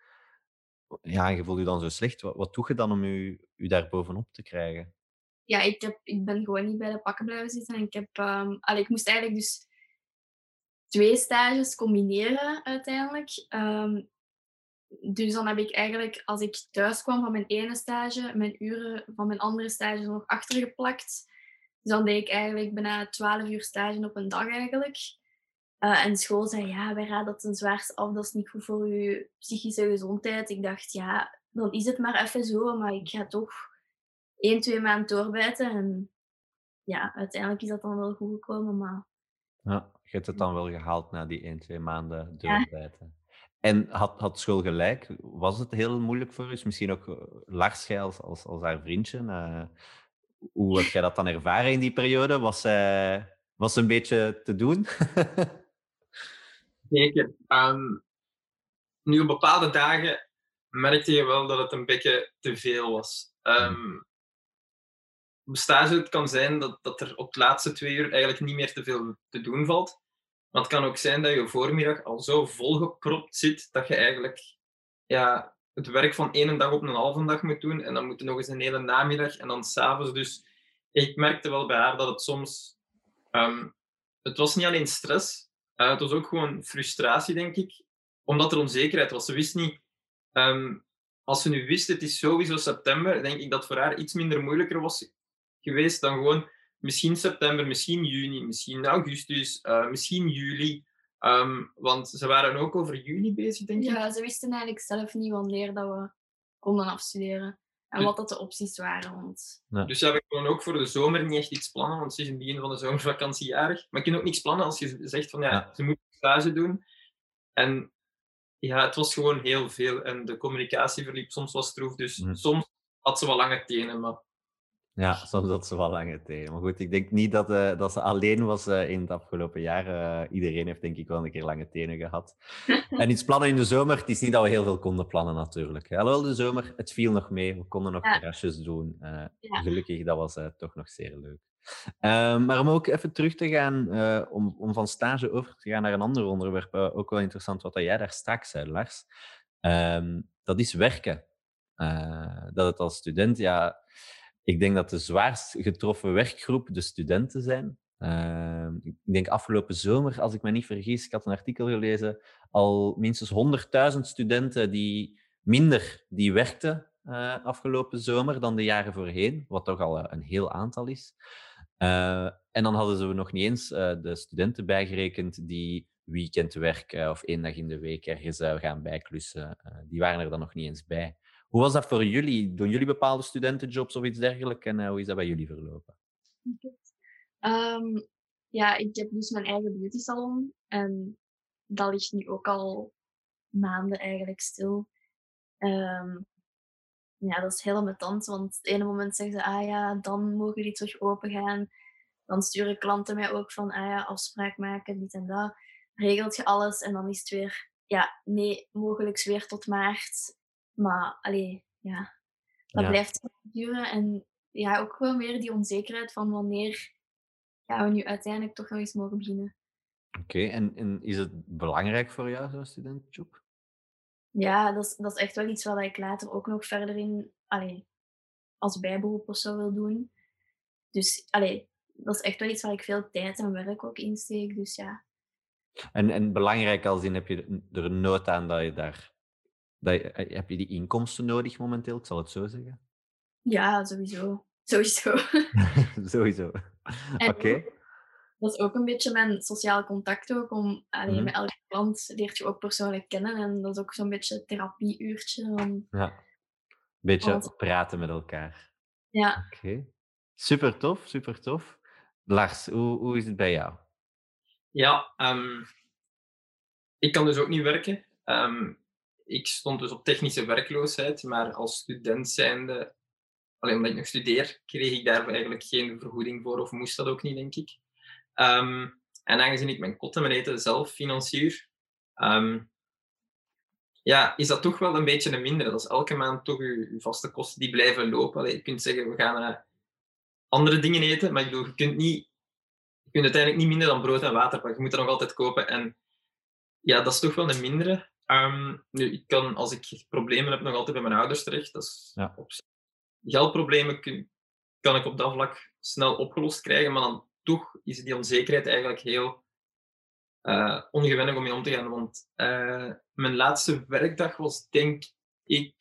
Ja, en je voelt je dan zo slecht. Wat, wat doe je dan om je, daar bovenop te krijgen? ja, ik, heb, ik ben gewoon niet bij de pakken blijven zitten. En ik, heb, allee, ik moest eigenlijk dus twee stages combineren uiteindelijk. Ehm, dus dan heb ik eigenlijk, als ik thuis kwam van mijn ene stage, mijn uren van mijn andere stage nog achtergeplakt. Dus dan deed ik eigenlijk bijna 12 uur stage op een dag eigenlijk. Eh, en school zei, ja, wij raden dat ten zwaarste af, dat is niet goed voor je psychische gezondheid. Ik dacht, ja, dan is het maar even zo, maar ik ga toch één, twee maanden doorbijten. En ja, uiteindelijk is dat dan wel goed gekomen, maar Ja, je hebt het dan wel gehaald na die 1, 2 maanden Ja. En had, had school gelijk? Was het heel moeilijk voor u? Is Misschien ook eh, Lars, jij als, als, als haar vriendje. hoe heb jij dat dan ervaren in die periode? Was zij was een beetje te doen? Zeker. Ehm, nu op bepaalde dagen merkte je wel dat het een beetje te veel was. Ehm, op stage het kan zijn dat, dat er op de laatste twee uur eigenlijk niet meer te veel te doen valt. Maar het kan ook zijn dat je voormiddag al zo volgepropt zit dat je eigenlijk ja, het werk van één dag op een halve dag moet doen. En dan moet je nog eens een hele namiddag en dan s'avonds. Dus ik merkte wel bij haar dat het soms... ehm, het was niet alleen stress, eh, het was ook gewoon frustratie, denk ik. Omdat er onzekerheid was. Ze wist niet... ehm, als ze nu wist, het is sowieso september, denk ik dat voor haar iets minder moeilijker was geweest dan gewoon misschien september, misschien juni, misschien augustus, eh, misschien juli. Ehm, want ze waren ook over juni bezig, denk ik. ja, ze wisten eigenlijk zelf niet wanneer dat we konden afstuderen. En Dus- wat dat de opties waren. Want Dus ja, we kunnen ook voor de zomer niet echt iets plannen, want ze is in het begin van de zomervakantie jarig. Maar je kunt ook niks plannen als je zegt van ja, Ja. ze moet stage doen. En ja, het was gewoon heel veel. En de communicatie verliep soms wat stroef. Dus Mhm. soms had ze wel lange tenen, maar Ja, soms had ze wel lange tenen. Maar goed, ik denk niet dat, eh, dat ze alleen was eh, in het afgelopen jaar. Eh, iedereen heeft denk ik wel een keer lange tenen gehad. En iets plannen in de zomer, het is niet dat we heel veel konden plannen natuurlijk. Alhoewel, de zomer, het viel nog mee. We konden nog Ja. terrasjes doen. Ja. Gelukkig, dat was toch nog zeer leuk. Ehm, maar om ook even terug te gaan, om, om van stage over te gaan naar een ander onderwerp, ook wel interessant wat dat jij daar straks zei, Lars. Ehm, dat is werken. Dat het als student, ja, ik denk dat de zwaarst getroffen werkgroep de studenten zijn. Ehm, ik denk afgelopen zomer, als ik me niet vergis, ik had een artikel gelezen, al minstens 100.000 studenten die minder die werkten eh, afgelopen zomer dan de jaren voorheen, wat toch al eh, een heel aantal is. Eh, en dan hadden ze nog niet eens de studenten bijgerekend die weekendwerk eh, of één dag in de week ergens gaan bijklussen. Die waren er dan nog niet eens bij. Hoe was dat voor jullie? Doen jullie bepaalde studentenjobs of iets dergelijks? En eh, hoe is dat bij jullie verlopen? Ehm, ja, ik heb dus mijn eigen beauty salon. En dat ligt nu ook al maanden eigenlijk stil. Ehm, ja, dat is heel ambetant, want het ene moment zeggen ze, ah ja, dan mogen die terug open gaan. Dan sturen klanten mij ook van, ah ja, afspraak maken, dit en dat. Regelt je alles en dan is het weer, ja, nee, mogelijk weer tot maart. Maar, allee, ja, dat Ja. blijft duren. En ja, ook gewoon weer die onzekerheid van wanneer gaan we nu uiteindelijk toch nog eens mogen beginnen. Oké, en, en is het belangrijk voor jou, zo'n studentenjob? Ja, dat is, dat is echt wel iets wat ik later ook nog verder in, allee, als bijberoep of zo wil doen. Dus allee, dat is echt wel iets waar ik veel tijd en werk ook in steek. Dus ja, En, en belangrijk als in, heb je er een nood aan dat je daar... Dat eh, heb je die inkomsten nodig momenteel, ik zal het zo zeggen? ja sowieso. Sowieso. Sowieso. Oké. Dat is ook een beetje mijn sociaal contact ook. Om, allee, Mhm. Met elke klant leert je ook persoonlijk kennen. En dat is ook zo'n beetje een therapieuurtje. Om, Ja. Beetje Want- praten met elkaar. ja, Oké. Super tof, super tof. Lars, hoe, hoe is het bij jou? Ja, ehm, ik kan dus ook niet werken. Ehm, ik stond dus op technische werkloosheid, maar als student zijnde, alleen omdat ik nog studeer, kreeg ik daar eigenlijk geen vergoeding voor of moest dat ook niet, denk ik. Ehm, en aangezien ik mijn kot en eten zelf financier, ja, is dat toch wel een beetje een minder. Dat is elke maand toch je, vaste kosten die blijven lopen. je kunt zeggen, we gaan uh, andere dingen eten, maar je kunt niet je kunt uiteindelijk niet minder dan brood en water pakken. Je moet dat nog altijd kopen. En ja, dat is toch wel een mindere. Um, nu, ik kan, als ik problemen heb, nog altijd bij mijn ouders terecht. Dat is ja. op Geldproblemen kun, kan ik op dat vlak snel opgelost krijgen, maar dan toch is die onzekerheid eigenlijk heel uh, ongewennig om mee om te gaan. Want uh, mijn laatste werkdag was, denk ik,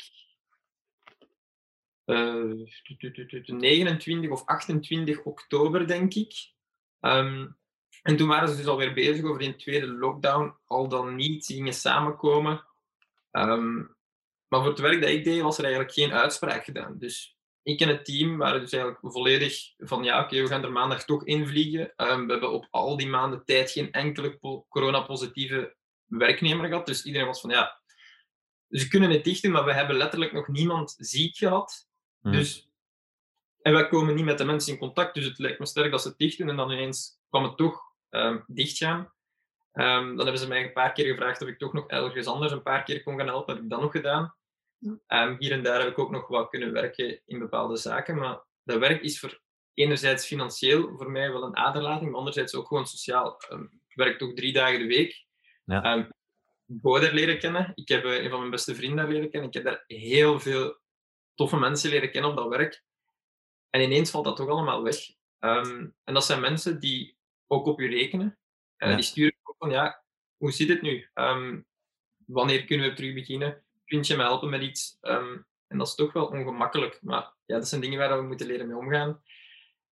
uh, eh, 29 of 28 oktober, denk ik. Um, en toen waren ze dus alweer bezig over een tweede lockdown, al dan niet, ze gingen samenkomen. Um, maar voor het werk dat ik deed, was er eigenlijk geen uitspraak gedaan. Dus ik en het team waren dus eigenlijk volledig van ja, oké, we gaan er maandag toch invliegen. Um, we hebben op al die maanden tijd geen enkele coronapositieve werknemer gehad. Dus iedereen was van ja, ze kunnen het dichten, maar we hebben letterlijk nog niemand ziek gehad. Hmm. Dus, en wij komen niet met de mensen in contact, dus het lijkt me sterk dat ze het dichten en dan ineens kwam het toch um, dichtgaan. Um, dan hebben ze mij een paar keer gevraagd of ik toch nog ergens anders een paar keer kon gaan helpen. Heb ik dat nog gedaan. Um, hier en daar heb ik ook nog wat kunnen werken in bepaalde zaken. Maar dat werk is voor enerzijds financieel voor mij wel een aderlating, maar anderzijds ook gewoon sociaal. ik werk toch drie dagen de week. Ja. Um, Boder leren kennen. Ik heb uh, een van mijn beste vrienden daar leren kennen. Ik heb daar heel veel toffe mensen leren kennen op dat werk. En ineens valt dat toch allemaal weg. Um, en dat zijn mensen die ook op je rekenen. Uh, Die sturen ook van, ja, hoe zit het nu? Um, wanneer kunnen we terug beginnen? Kun je me helpen met iets? Um, en dat is toch wel ongemakkelijk. Maar ja, dat zijn dingen waar we moeten leren mee omgaan.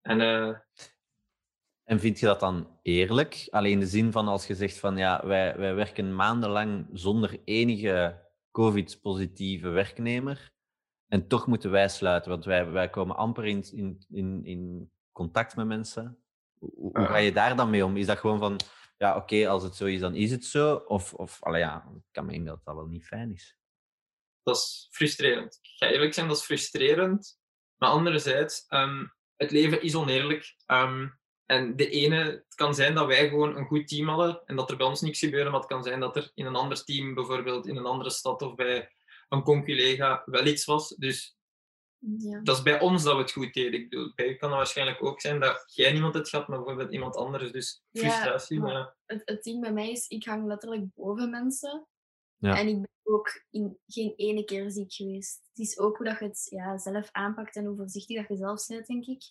En, uh... en vind je dat dan eerlijk? Alleen in de zin van als je zegt van ja, wij, wij werken maandenlang zonder enige COVID-positieve werknemer. En toch moeten wij sluiten, want wij, wij komen amper in, in, in, in contact met mensen. Hoe, hoe, ga je daar dan mee om? Is dat gewoon van, ja, oké, als het zo is, dan is het zo? Of, of allee, ja, ik kan me inbeelden dat dat wel niet fijn is. Dat is frustrerend. Ik ga eerlijk zijn, dat is frustrerend. Maar anderzijds, um, het leven is oneerlijk. Um, en de ene, het kan zijn dat wij gewoon een goed team hadden en dat er bij ons niks gebeurde, maar het kan zijn dat er in een ander team, bijvoorbeeld in een andere stad of bij een conculega, wel iets was. Dus ja. Dat is bij ons dat we het goed deden. Ik bedoel, bij kan het waarschijnlijk ook zijn dat jij niemand het gehad, maar bijvoorbeeld iemand anders. Dus frustratie. Ja, Het, het ding bij mij is, ik hang letterlijk boven mensen. Ja. En ik ben ook in geen ene keer ziek geweest. Het is ook hoe dat je het ja, zelf aanpakt en hoe voorzichtig dat je zelf bent, denk ik.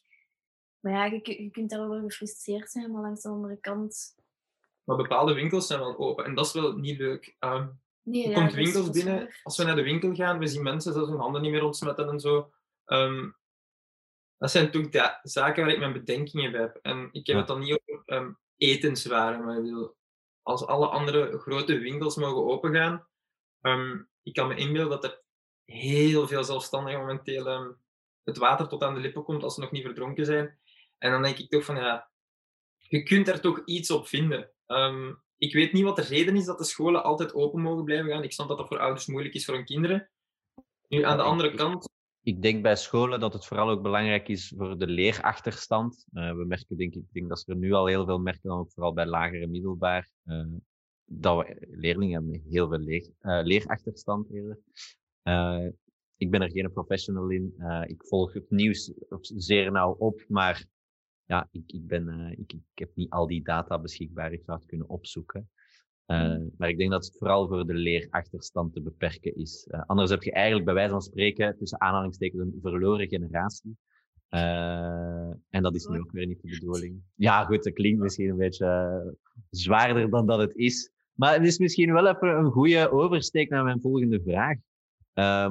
Maar ja, je, je kunt daarover gefrustreerd zijn, maar langs de andere kant... Maar bepaalde winkels zijn wel open en dat is wel niet leuk. Um, nee, je komt winkels binnen, als we naar de winkel gaan, we zien mensen zelfs hun handen niet meer ontsmetten en zo. Um, dat zijn toch de zaken waar ik mijn bedenkingen bij heb. En ik heb het dan niet over um, etenswaren, maar ik bedoel, als alle andere grote winkels mogen opengaan, um, ik kan me inbeelden dat er heel veel zelfstandigen momenteel het water tot aan de lippen komt als ze nog niet verdronken zijn. En dan denk ik toch van, ja, je kunt er toch iets op vinden. Ik weet niet wat de reden is dat de scholen altijd open mogen blijven gaan. Ik snap dat dat voor ouders moeilijk is voor hun kinderen. Nu, aan de andere kant, ik denk bij scholen dat het vooral ook belangrijk is voor de leerachterstand. Uh, we merken, denk ik, denk dat ze er nu al heel veel merken, dan ook vooral bij lager en middelbaar, uh, dat we leerlingen hebben heel veel leer, uh, leerachterstand eerder. ik ben er geen professional in. ik volg het nieuws zeer nauw op, maar ja, ik, ik, ben, ik, ik heb niet al die data beschikbaar. Ik zou het kunnen opzoeken. Uh, maar ik denk dat het vooral voor de leerachterstand te beperken is. Uh, anders heb je eigenlijk bij wijze van spreken tussen aanhalingstekens een verloren generatie. Uh, en dat is nu ook weer niet de bedoeling. Ja, goed, dat klinkt misschien een beetje zwaarder dan dat het is. Maar het is misschien wel even een goede oversteek naar mijn volgende vraag.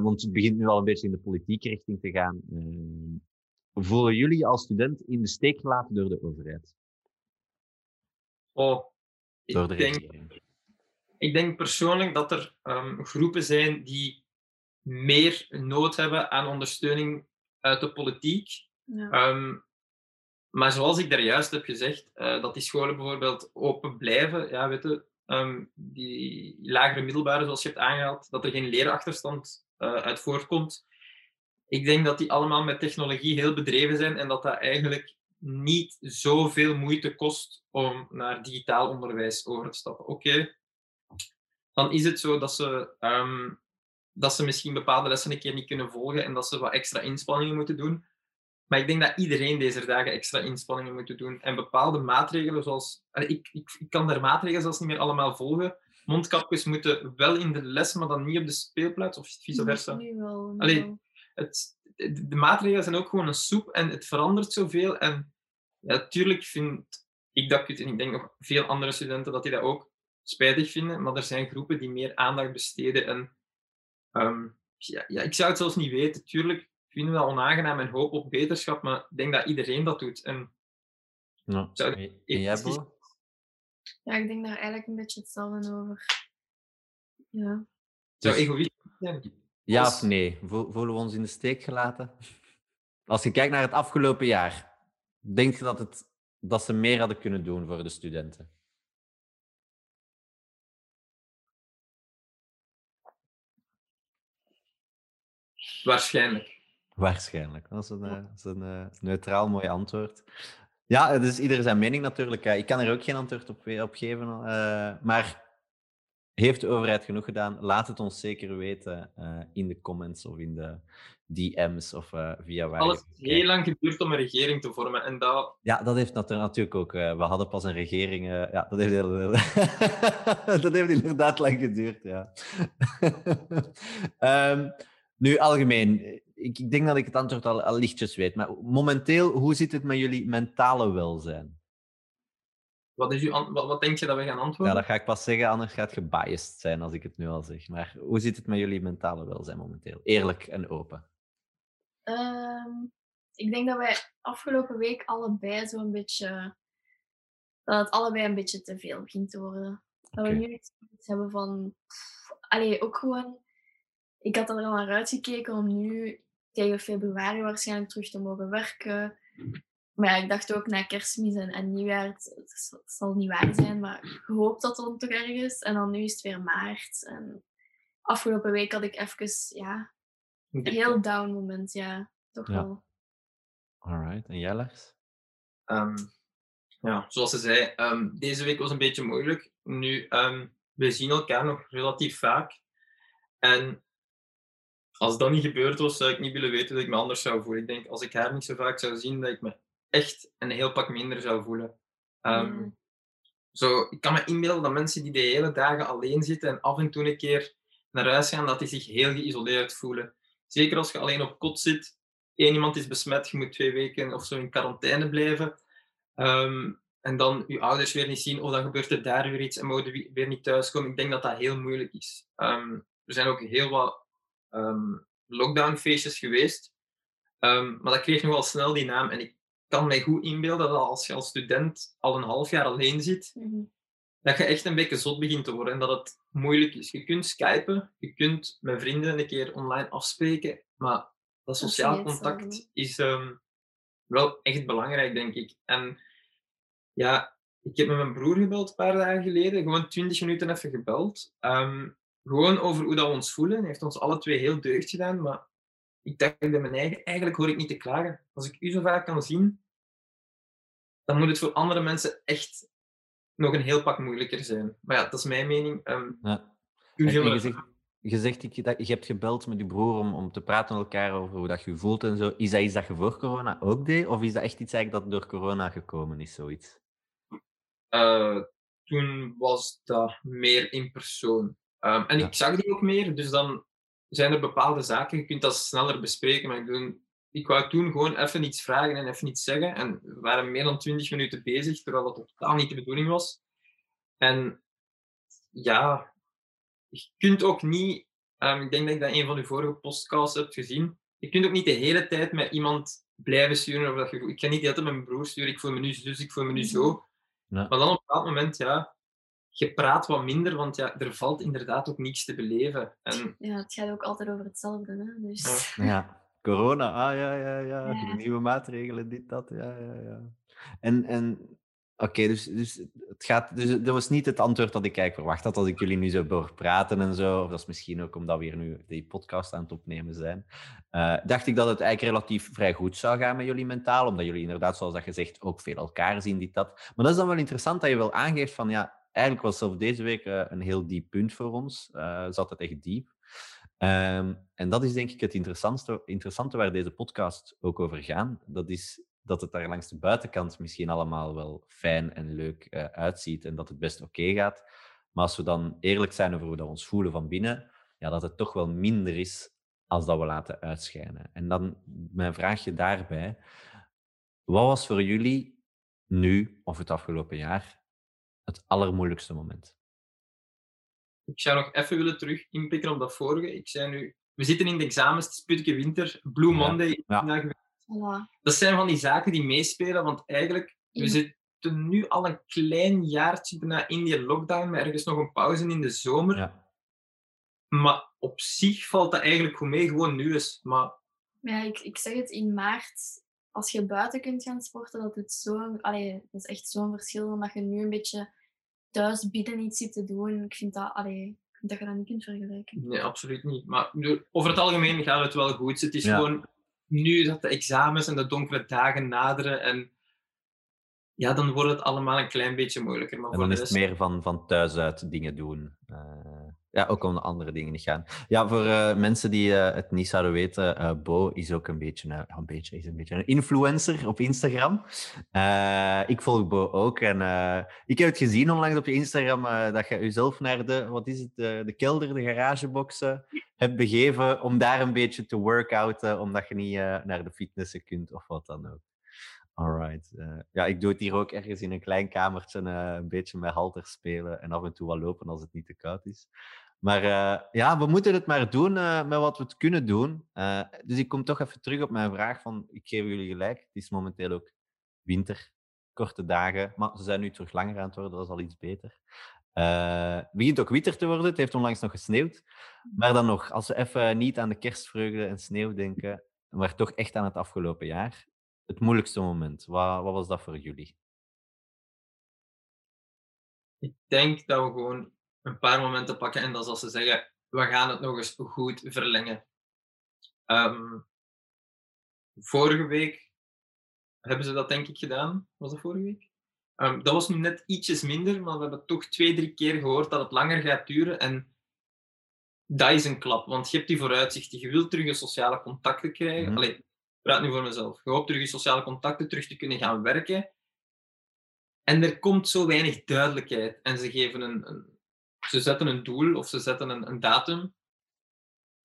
want het begint nu al een beetje in de politieke richting te gaan. Voelen jullie als student in de steek gelaten door de overheid? Oh, ik denk, ik denk persoonlijk dat er um, groepen zijn die meer nood hebben aan ondersteuning uit de politiek Ja. Ehm, maar zoals ik daar juist heb gezegd, eh, dat die scholen bijvoorbeeld open blijven, ja, weet je, ehm, die lagere middelbare, zoals je hebt aangehaald, dat er geen leerachterstand eh, uit voortkomt. Ik denk dat die allemaal met technologie heel bedreven zijn en dat dat eigenlijk niet zoveel moeite kost om naar digitaal onderwijs over te stappen. Oké, dan is het zo dat ze, ehm, dat ze misschien bepaalde lessen een keer niet kunnen volgen en dat ze wat extra inspanningen moeten doen. Maar ik denk dat iedereen deze dagen extra inspanningen moet doen. En bepaalde maatregelen, zoals... Ik, ik, ik kan daar maatregelen zelfs niet meer allemaal volgen. Mondkapjes moeten wel in de les, maar dan niet op de speelplaats, of vice versa. Nu wel. nu Allee, wel. Het, de maatregelen zijn ook gewoon een soep en het verandert zoveel. En ja, natuurlijk vind ik dat kut, en ik denk nog veel andere studenten dat die dat ook spijtig vinden, maar er zijn groepen die meer aandacht besteden. En ehm, ja, ja, ik zou het zelfs niet weten. Tuurlijk vinden we dat onaangenaam en hoop op beterschap, maar ik denk dat iedereen dat doet. En Ja. Zou- precies. Bo? Ja, ik denk daar eigenlijk een beetje hetzelfde over. Ja. zou Dus- egoïstisch zijn. Ja Als- of nee? Vo- Voelen we ons in de steek gelaten? Als je kijkt naar het afgelopen jaar, denk je dat, het, dat ze meer hadden kunnen doen voor de studenten? Waarschijnlijk. Waarschijnlijk. Dat is een, eh, dat is een eh, neutraal mooi antwoord. Ja, het is ieder zijn mening natuurlijk. Ik kan er ook geen antwoord op geven. eh, maar heeft de overheid genoeg gedaan? Laat het ons zeker weten eh, in de comments of in de DM's of eh, via waar Alles heeft heel lang geduurd om een regering te vormen. En dat, Ja, dat heeft natu- natuurlijk ook. eh, we hadden pas een regering. ja, dat heeft, heel, heel- dat heeft inderdaad lang geduurd. Ja. Ehm, nu, algemeen. Ik, ik denk dat ik het antwoord al, al lichtjes weet. Maar momenteel, hoe zit het met jullie mentale welzijn? Wat, is uw, wat, wat denk je dat we gaan Ja, antwoorden? dat ga ik pas zeggen, anders gaat je biased zijn als ik het nu al zeg. Maar hoe zit het met jullie mentale welzijn momenteel? Eerlijk en open. Ehm, ik denk dat wij afgelopen week allebei zo'n beetje. dat het allebei een beetje te veel begint te worden. Dat we nu iets iets hebben van. pff, allee, ook gewoon. Ik had er al naar uitgekeken om nu tegen februari waarschijnlijk terug te mogen werken. Maar ja, ik dacht ook na kerstmis en, en nieuwjaar, het, het zal- het niet waar zijn, maar ik hoop dat dan toch ergens. En dan nu is het weer maart. En afgelopen week had ik even, ja, een heel down moment, ja. Toch Ja. wel. Alright. En jij, Lars? Ehm, ja, zoals ze zei, ehm, deze week was een beetje moeilijk. Nu, ehm, we zien elkaar nog relatief vaak. En als dat niet gebeurd was, zou ik niet willen weten dat ik me anders zou voelen. Ik denk, als ik haar niet zo vaak zou zien, dat ik me echt een heel pak minder zou voelen. Ehm, Ja. zo, ik kan me inbeelden dat mensen die de hele dagen alleen zitten en af en toe een keer naar huis gaan, dat die zich heel geïsoleerd voelen. Zeker als je alleen op kot zit, één iemand is besmet, je moet twee weken of zo in quarantaine blijven. Ehm, en dan je ouders weer niet zien, of dan gebeurt er daar weer iets en mogen we- weer niet thuiskomen. Ik denk dat dat heel moeilijk is. Ehm, er zijn ook heel wat lockdownfeestjes geweest, maar dat kreeg nogal snel die naam. En ik kan mij goed inbeelden dat als je als student al een half jaar alleen zit, Mhm. dat je echt een beetje zot begint te worden en dat het moeilijk is. Je kunt skypen, je kunt met vrienden een keer online afspreken, maar dat sociaal contact is ehm, wel echt belangrijk, denk ik. En ja, ik heb met mijn broer gebeld een paar dagen geleden, gewoon 20 minuten even gebeld. Ehm, gewoon over hoe dat we ons voelen. Hij heeft ons alle twee heel deugd gedaan, maar ik dacht bij mijn eigen, eigenlijk hoor ik niet te klagen. Als ik u zo vaak kan zien, dan moet het voor andere mensen echt nog een heel pak moeilijker zijn. Maar ja, dat is mijn mening. Ehm, Ja. En- en je zegt, je zegt ik- dat je hebt gebeld met je broer om, om te praten met elkaar over hoe dat je voelt en zo. Is dat iets dat je voor corona ook deed? Of is dat echt iets eigenlijk dat door corona gekomen is, zoiets? Eh, toen was dat meer in persoon. Ehm, en Ja. ik zag die ook meer, dus dan zijn er bepaalde zaken, je kunt dat sneller bespreken. Maar ik, bedoel, ik wou toen gewoon even iets vragen en even iets zeggen. En we waren meer dan 20 minuten bezig, terwijl dat totaal niet de bedoeling was. En ja, je kunt ook niet, ehm, ik denk dat ik dat in een van uw vorige podcasts heb gezien, je kunt ook niet de hele tijd met iemand blijven sturen. Over dat je, ik ga niet de hele tijd met mijn broer sturen, ik voel me nu zus, ik voel me nu zo. Ja. Maar dan op een bepaald moment, ja, je praat wat minder, want ja, er valt inderdaad ook niets te beleven. En Ja, het gaat ook altijd over hetzelfde. Hè? Dus Ja. Ja. Corona, ah ja, ja, ja, de nieuwe maatregelen, dit, dat, ja, ja, ja. En, en oké, dus, dus, het gaat, dus dat was niet het antwoord dat ik eigenlijk verwacht had als ik jullie nu zo hoor praten en zo. Of dat is misschien ook omdat we hier nu die podcast aan het opnemen zijn. Eh, dacht ik dat het eigenlijk relatief vrij goed zou gaan met jullie mentaal, omdat jullie inderdaad, zoals dat gezegd, ook veel elkaar zien, dit, dat. Maar dat is dan wel interessant dat je wel aangeeft van, ja, eigenlijk was zelfs deze week eh, een heel diep punt voor ons. Eh zat het echt diep. Ehm, en dat is denk ik het interessantste, interessante waar deze podcast ook over gaat. Dat is dat het daar langs de buitenkant misschien allemaal wel fijn en leuk eh, uitziet en dat het best oké gaat. Maar als we dan eerlijk zijn over hoe we ons voelen van binnen, ja, dat het toch wel minder is als dat we laten uitschijnen. En dan mijn vraagje daarbij. Wat was voor jullie nu of het afgelopen jaar het allermoeilijkste moment? Ik zou nog even willen terug inpikken op dat vorige. Ik zei nu, we zitten in de examens, het is putke winter, Blue Ja. Monday. Ja. Dat zijn van die zaken die meespelen, want eigenlijk, we zitten nu al een klein jaartje bijna in die lockdown, maar ergens nog een pauze in de zomer. Ja. Maar op zich valt dat eigenlijk goed mee, gewoon nu is. Maar Ja, ik, ik zeg het in maart, als je buiten kunt gaan sporten, dat het zo, allee, dat is echt zo'n verschil dan dat je nu een beetje thuis binnen iets zit te doen. Ik vind dat, allee, ik vind dat je dat niet kunt vergelijken. nee, absoluut niet. Maar over het algemeen gaat het wel goed. Het is Ja. gewoon nu dat de examens en de donkere dagen naderen en ja, dan wordt het allemaal een klein beetje moeilijker. Maar En voor dan is het rest, meer van, van thuis uit dingen doen. Eh, ja, ook om de andere dingen niet gaan. Ja, voor eh, mensen die eh, het niet zouden weten, eh, Bo is ook een beetje, een- beetje, is een beetje een influencer op Instagram. Ik volg Bo ook. En ik heb het gezien onlangs op je Instagram dat je jezelf naar de, wat is het, de, de kelder, de garageboxen hebt begeven om daar een beetje te workouten, omdat je niet naar de fitnessen kunt of wat dan ook. Alright. eh, ja, ik doe het hier ook ergens in een klein kamertje eh, een beetje met halter spelen en af en toe wat lopen als het niet te koud is. Maar eh, ja, we moeten het maar doen eh, met wat we het kunnen doen. Eh, dus ik kom toch even terug op mijn vraag van, ik geef jullie gelijk, het is momenteel ook winter, korte dagen, maar ze zijn nu terug langer aan het worden, dat is al iets beter. Het begint ook witter te worden, het heeft onlangs nog gesneeuwd. Maar dan nog, als we even niet aan de kerstvreugde en sneeuw denken, maar toch echt aan het afgelopen jaar, het moeilijkste moment, wat, wat was dat voor jullie? ik denk dat we gewoon een paar momenten pakken en dat is als ze zeggen, we gaan het nog eens goed verlengen. Ehm, vorige week hebben ze dat denk ik gedaan. Was dat vorige week? Ehm, dat was nu net ietsjes minder, maar we hebben toch twee, drie keer gehoord dat het langer gaat duren. En dat is een klap, want je hebt die vooruitzichten. Je wilt terug je sociale contacten krijgen. Mhm. Allee, ik praat nu voor mezelf. Je hoopt terug je sociale contacten terug te kunnen gaan werken. En er komt zo weinig duidelijkheid. En ze geven een, een ze zetten een doel of ze zetten een, een datum.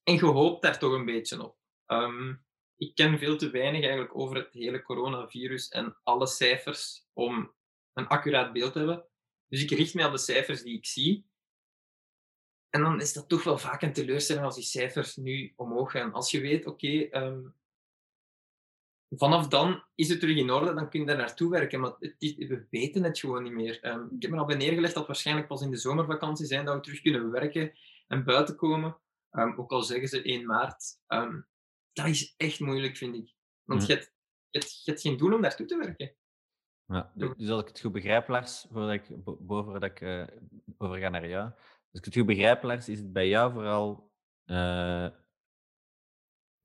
En je hoopt daar toch een beetje op. Ehm, ik ken veel te weinig eigenlijk over het hele coronavirus en alle cijfers om een accuraat beeld te hebben. Dus ik richt mij op de cijfers die ik zie. En dan is dat toch wel vaak een teleurstelling als die cijfers nu omhoog gaan. Als je weet, oké, ehm, vanaf dan is het terug in orde, dan kun je daar naartoe werken. Maar het is- we weten het gewoon niet meer. Ehm, ik heb me al bij neergelegd dat waarschijnlijk pas in de zomervakantie zijn dat we terug kunnen werken en buiten komen. Ehm, ook al zeggen ze 1 maart. Ehm, dat is echt moeilijk, vind ik. Want Mhm. je, hebt, je, hebt, je hebt geen doel om naartoe te werken. Ja, du- dus als ik het goed begrijp, Lars, voordat ik, bo- boven dat ik eh, overga naar jou. Als ik het goed begrijp, Lars, is het bij jou vooral eh,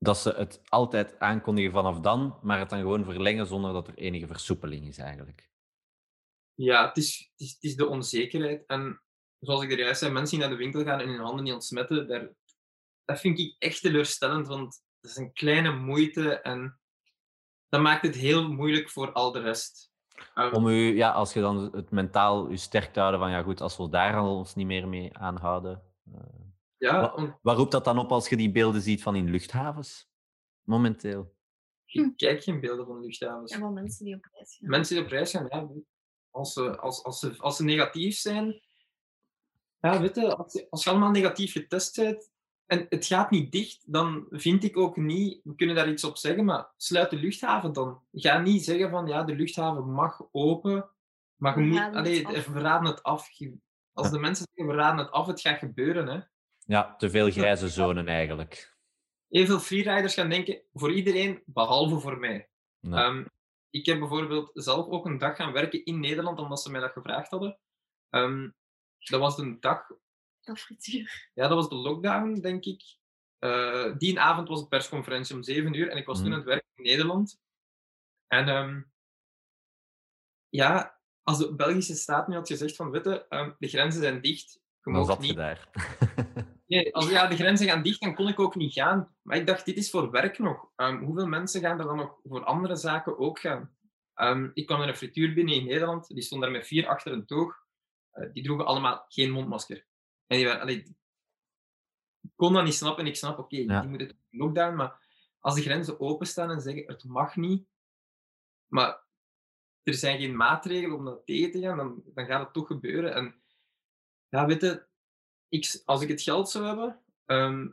dat ze het altijd aankondigen vanaf dan, maar het dan gewoon verlengen zonder dat er enige versoepeling is eigenlijk. Ja, het is, het is, het is de onzekerheid. En zoals ik er juist zei, mensen die naar de winkel gaan en hun handen niet ontsmetten, daar, dat vind ik echt teleurstellend, want dat is een kleine moeite en dat maakt het heel moeilijk voor al de rest. Ehm, Om u, ja, als je dan het mentaal u sterk te houden van, ja goed, als we daar al ons niet meer mee aanhouden. eh, ja, Wa- want Waar roept dat dan op als je die beelden ziet van in luchthavens? Momenteel. ik kijk geen beelden van luchthavens. En van mensen die op reis gaan. Mensen die op reis gaan, ja, als, ze, als, als, ze, als ze negatief zijn, ja, weet je, als, je- als je allemaal negatief getest bent en het gaat niet dicht, dan vind ik ook niet, we kunnen daar iets op zeggen, maar sluit de luchthaven dan. Ga niet zeggen van ja, de luchthaven mag open, maar je We moet, raden het allee, af. we raden het af. Je- Als de mensen zeggen we raden het af, het gaat gebeuren. Hè. Ja, te veel grijze zonen eigenlijk. heel veel freeriders gaan denken, voor iedereen, behalve voor mij. Nee. Ehm, ik heb bijvoorbeeld zelf ook een dag gaan werken in Nederland, omdat ze mij dat gevraagd hadden. Ehm, dat was een dag, Dat frituur. ja, dat was de lockdown, denk ik. Eh, die avond was de persconferentie om 7 uur en ik was toen Mhm. aan het werken in Nederland. En ehm, ja, als de Belgische staat nu had gezegd van, witte, ehm, de grenzen zijn dicht, je Dan mag zat je niet daar. Nee, als ja, de grenzen gaan dicht, dan kon ik ook niet gaan. Maar ik dacht, dit is voor werk nog. Ehm, hoeveel mensen gaan er dan nog voor andere zaken ook gaan? Ehm, ik kwam in een frituur binnen in Nederland, die stond daar met vier achter een toog. Eh, die droegen allemaal geen mondmasker. En die waren, allee, ik kon dat niet snappen. Ik snap, oké, Ja. die moeten het lockdown, maar als de grenzen openstaan en zeggen, het mag niet, maar er zijn geen maatregelen om dat tegen te gaan, dan, dan gaat het toch gebeuren. En ja, weet je, ik, als ik het geld zou hebben ehm,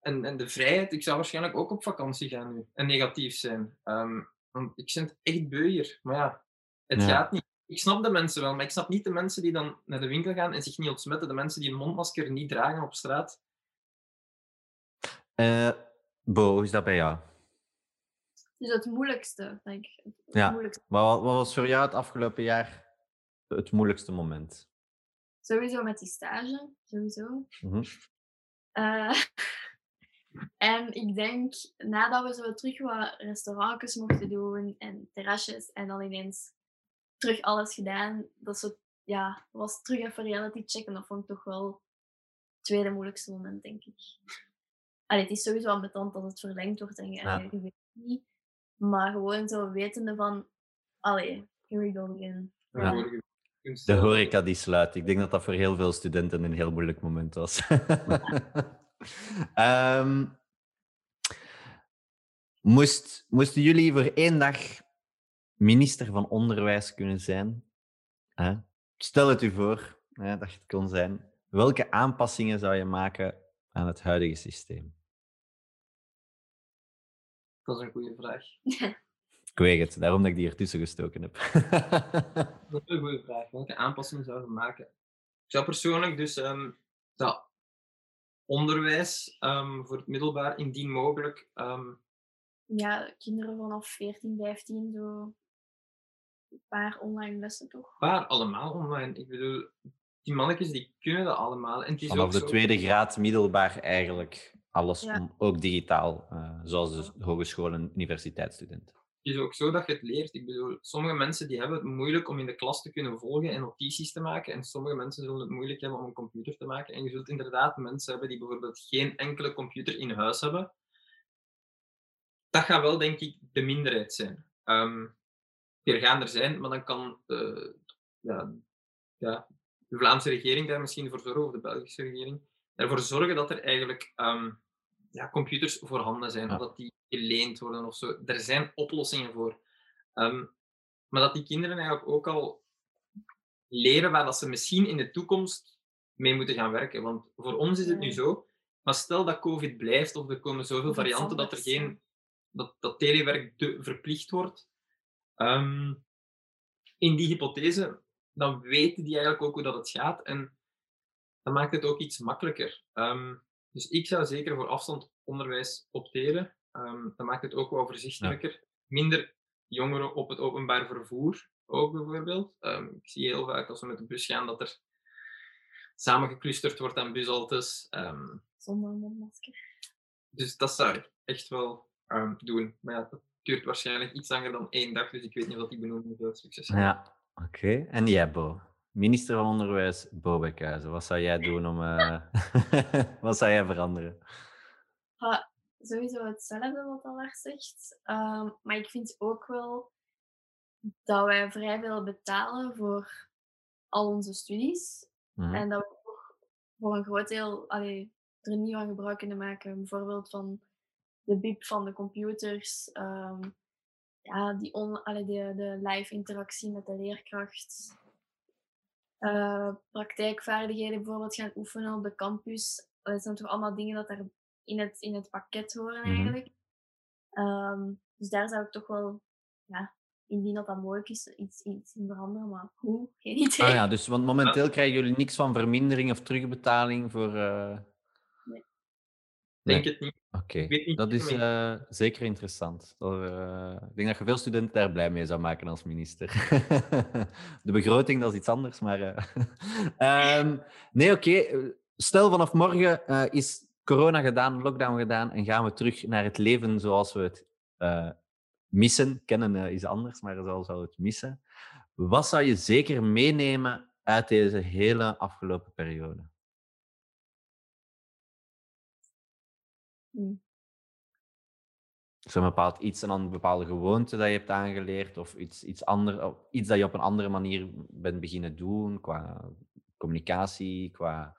en, en de vrijheid, ik zou waarschijnlijk ook op vakantie gaan nu en negatief zijn. Ehm, want ik vind het echt beu hier. Maar ja, het Ja. gaat niet. Ik snap de mensen wel, maar ik snap niet de mensen die dan naar de winkel gaan en zich niet ontsmetten. De mensen die een mondmasker niet dragen op straat. Eh, Bo, hoe is dat bij jou? Dus het moeilijkste, denk ik. Het Ja. moeilijkste. Wat, wa- wat was voor jou het afgelopen jaar het moeilijkste moment? Sowieso met die stage, sowieso. Mhm. Eh, en ik denk, nadat we zo terug wat restaurantjes mochten doen en terrasjes en dan ineens terug alles gedaan, dat zo, ja, was terug even reality checken. Dat vond ik toch wel het tweede moeilijkste moment, denk ik. Allee, het is sowieso ambetant als het verlengd wordt en je, Ja. je weet het niet. Maar gewoon zo wetende van, allee, here we go again. Ja. Kunst- De horeca die sluit. Ik denk dat dat voor heel veel studenten een heel moeilijk moment was. Ehm, moest, moesten jullie voor één dag minister van Onderwijs kunnen zijn? Hè? Stel het u voor hè, dat je het kon zijn. Welke aanpassingen zou je maken aan het huidige systeem? Dat is een goede vraag. Ik weet het, daarom dat ik die ertussen gestoken heb. Dat is een goede vraag. Welke aanpassingen zouden we maken? Ik zou persoonlijk dus ehm, dat onderwijs ehm, voor het middelbaar, indien mogelijk, ehm, ja, kinderen vanaf 14, 15, zo een paar online lessen toch? waar allemaal online. Ik bedoel, die mannetjes die kunnen dat allemaal. En het is Vanaf ook de zo- tweede graad middelbaar eigenlijk alles, Ja. om- ook digitaal, eh, zoals de hogeschool- en universiteitsstudenten. Het is ook zo dat je het leert. Ik bedoel, sommige mensen die hebben het moeilijk om in de klas te kunnen volgen en notities te maken. En sommige mensen zullen het moeilijk hebben om een computer te maken. En je zult inderdaad mensen hebben die bijvoorbeeld geen enkele computer in huis hebben. Dat gaat wel, denk ik, de minderheid zijn. Ehm er gaan er zijn, maar dan kan eh, ja, ja, de Vlaamse regering daar misschien voor zorgen, of de Belgische regering, ervoor zorgen dat er eigenlijk ehm, ja, computers voorhanden zijn, Ja. dat die geleend worden of zo. Er zijn oplossingen voor. Ehm, maar dat die kinderen eigenlijk ook al leren waar dat ze misschien in de toekomst mee moeten gaan werken. Want voor ons is het nu zo, maar stel dat COVID blijft of er komen zoveel varianten dat er geen dat, dat telewerk te- verplicht wordt. Ehm, in die hypothese, dan weten die eigenlijk ook hoe dat het gaat en dan maakt het ook iets makkelijker. Ehm, dus ik zou zeker voor afstandonderwijs opteren. Ehm dan maakt het ook wel overzichtelijker. Minder jongeren op het openbaar vervoer ook bijvoorbeeld. Ehm, ik zie heel vaak als we met de bus gaan dat er samengeclusterd wordt aan bushaltes. Ehm, Zonder een mondmasker. dus dat zou ik echt wel ehm, doen. Maar ja, dat duurt waarschijnlijk iets langer dan één dag, dus ik weet niet of die benoeming veel succes heeft. Ja, oké. En jij, Bo? Minister van Onderwijs, Bo Bekhuizen. Wat zou jij doen om... eh, wat zou jij veranderen? Ja, sowieso hetzelfde wat Allard zegt. Ehm, maar ik vind ook wel dat wij vrij veel betalen voor al onze studies. Mhm. En dat we ook voor een groot deel allee, er niet van gebruik kunnen maken. Bijvoorbeeld van de BIP van de computers. ehm, ja, die on, allee, de, de live interactie met de leerkracht. eh, praktijkvaardigheden bijvoorbeeld gaan oefenen op de campus. Dat zijn toch allemaal dingen dat daar in het, in het pakket horen Mhm. eigenlijk. Ehm, dus daar zou ik toch wel, ja, indien dat dat mogelijk is, iets, iets in veranderen. Maar hoe? Geen idee. Ah ja, dus want momenteel krijgen jullie niks van vermindering of terugbetaling voor... eh, Ik denk het niet. Oké, dat is zeker, eh, zeker interessant. Eh, ik denk dat je veel studenten daar blij mee zou maken als minister. De begroting, dat is iets anders, maar... eh, ehm, nee, oké. Stel, vanaf morgen eh, is corona gedaan, lockdown gedaan en gaan we terug naar het leven zoals we het eh, missen. Kennen eh, is anders, maar zoals we het missen. Wat zou je zeker meenemen uit deze hele afgelopen periode? Hm. Is er een bepaald iets, een bepaalde gewoonte dat je hebt aangeleerd of iets, iets, ander, of iets dat je op een andere manier bent beginnen doen qua communicatie, qua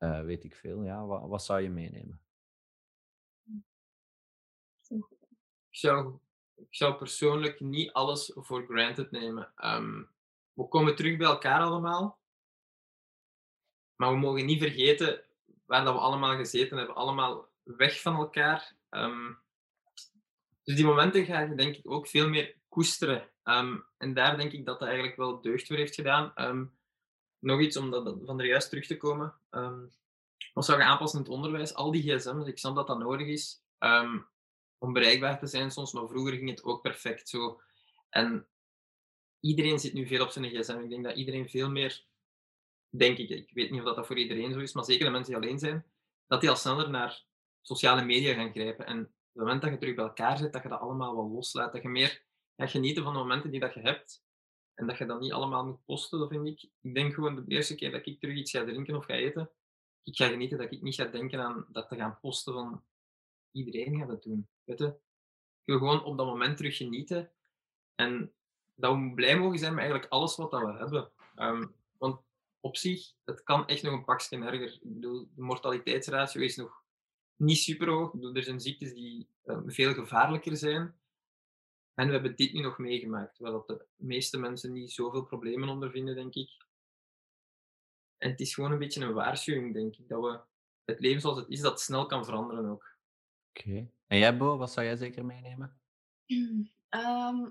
eh, weet ik veel. Ja, wat, wat zou je meenemen? ik zou, ik zou persoonlijk niet alles voor granted nemen. Ehm, we komen terug bij elkaar allemaal. Maar we mogen niet vergeten waar dat we allemaal gezeten hebben. Allemaal weg van elkaar. Ehm, dus die momenten ga je denk ik ook veel meer koesteren. Ehm, en daar denk ik dat dat eigenlijk wel deugd voor heeft gedaan. Nog iets om dat, van er juist terug te komen. Ehm wat zou je aanpassen in het onderwijs? Al die gsm's, ik snap dat dat nodig is ehm, om bereikbaar te zijn soms, maar vroeger ging het ook perfect zo. En iedereen zit nu veel op zijn gsm. Ik denk dat iedereen veel meer, denk ik, ik weet niet of dat, dat voor iedereen zo is, maar zeker de mensen die alleen zijn, dat die al sneller naar sociale media gaan grijpen. En op het moment dat je terug bij elkaar zit, dat je dat allemaal wel loslaat. Dat je meer gaat genieten van de momenten die dat je hebt. En dat je dat niet allemaal moet posten, dat vind ik. Ik denk gewoon de eerste keer dat ik terug iets ga drinken of ga eten, ik ga genieten dat ik niet ga denken aan dat te gaan posten van iedereen gaat het doen. Weet je? Ik wil gewoon op dat moment terug genieten. En dat we blij mogen zijn met eigenlijk alles wat dat we hebben. Ehm, want op zich, het kan echt nog een pakje erger. Ik bedoel, de mortaliteitsratio is nog niet super hoog. Ik bedoel, er zijn ziektes die eh, veel gevaarlijker zijn. En we hebben dit nu nog meegemaakt, terwijl dat de meeste mensen niet zoveel problemen ondervinden, denk ik. En het is gewoon een beetje een waarschuwing, denk ik, dat we het leven zoals het is, dat snel kan veranderen ook. Oké. En jij, Bo, wat zou jij zeker meenemen? Ehm,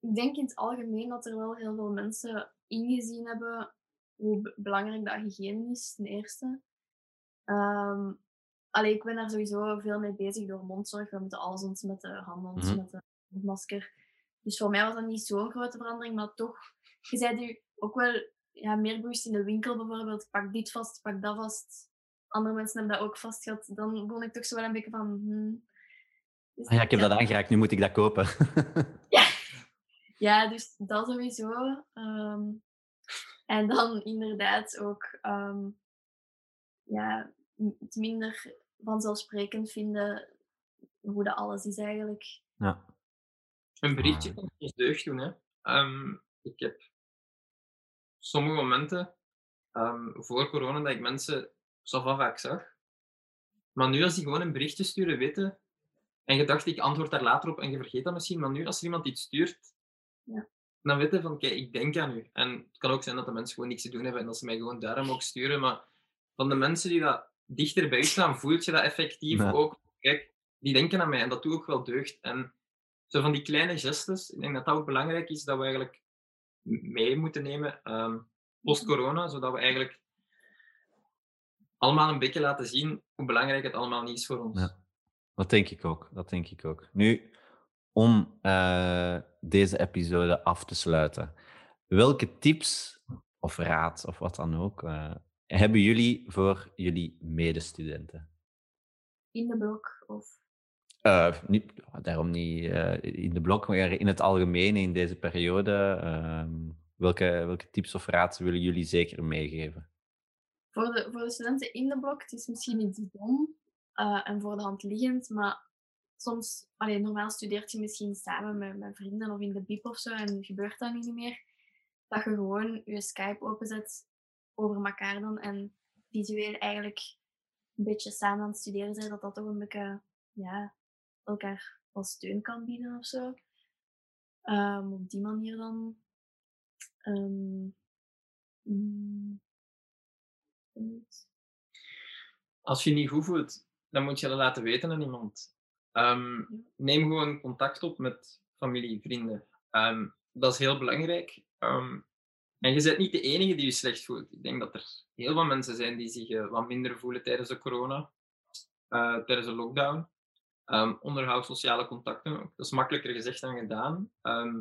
ik denk in het algemeen dat er wel heel veel mensen ingezien hebben hoe be- belangrijk dat hygiëne is, ten eerste. Ehm allee, ik ben daar sowieso veel mee bezig door mondzorg. We moeten alles ontsmetten, handen Mhm. Mondmasker. Dus voor mij was dat niet zo'n grote verandering, maar toch, je zei u ook wel ja, meer bewust in de winkel bijvoorbeeld, pak dit vast, pak dat vast. Andere mensen hebben dat ook vast gehad. Dan begon ik toch zo wel een beetje van... hmm. Dus Ah ja, ik heb ja, dat aangeraakt, nu moet ik dat kopen. ja. ja, dus dat sowieso. Ehm, en dan inderdaad ook ehm, ja, het minder vanzelfsprekend vinden hoe dat alles is eigenlijk. ja. Een berichtje Ah. kan ons deugd doen. Hè. Ehm, ik heb sommige momenten ehm, voor corona dat ik mensen zo vaak zag. Maar nu als die gewoon een berichtje sturen, weten. En je dacht, ik antwoord daar later op en je vergeet dat misschien. Maar nu als er iemand iets stuurt, Ja. dan weten van, kijk, ik denk aan u. En het kan ook zijn dat de mensen gewoon niks te doen hebben en dat ze mij gewoon daarom ook sturen. Maar van de mensen die dat dichter bij u staan, voelt je dat effectief ook. Kijk, die denken aan mij en dat doet ook wel deugd. En zo van die kleine gestes, ik denk dat dat ook belangrijk is, dat we eigenlijk mee moeten nemen ehm, post-corona, zodat we eigenlijk allemaal een beetje laten zien hoe belangrijk het allemaal niet is voor ons. Ja. Dat denk ik ook. Dat denk ik ook. Nu, om eh, deze episode af te sluiten. Welke tips of raad of wat dan ook eh, hebben jullie voor jullie medestudenten? In de blok of... Eh, niet, daarom niet eh, in de blok, maar in het algemeen in deze periode. ehm, welke, welke tips of raad willen jullie zeker meegeven? Voor de, voor de studenten in de blok, het is misschien iets dom eh, en voor de hand liggend, maar soms, allee, normaal studeert je misschien samen met, met vrienden of in de bib of zo en gebeurt dat niet meer. Dat je gewoon je Skype openzet over elkaar dan en visueel eigenlijk een beetje samen aan het studeren zijn, dat dat toch een beetje, ja, elkaar wel steun kan bieden of zo. Ehm, op die manier dan. Ehm, mm. Als je je niet goed voelt, dan moet je dat laten weten aan iemand. Ehm, neem gewoon contact op met familie, vrienden. Dat is heel belangrijk. En je bent niet de enige die je slecht voelt. Ik denk dat er heel veel mensen zijn die zich eh, wat minder voelen tijdens de corona. eh, tijdens de lockdown. Ehm, onderhoud sociale contacten. Dat is makkelijker gezegd dan gedaan. Ehm,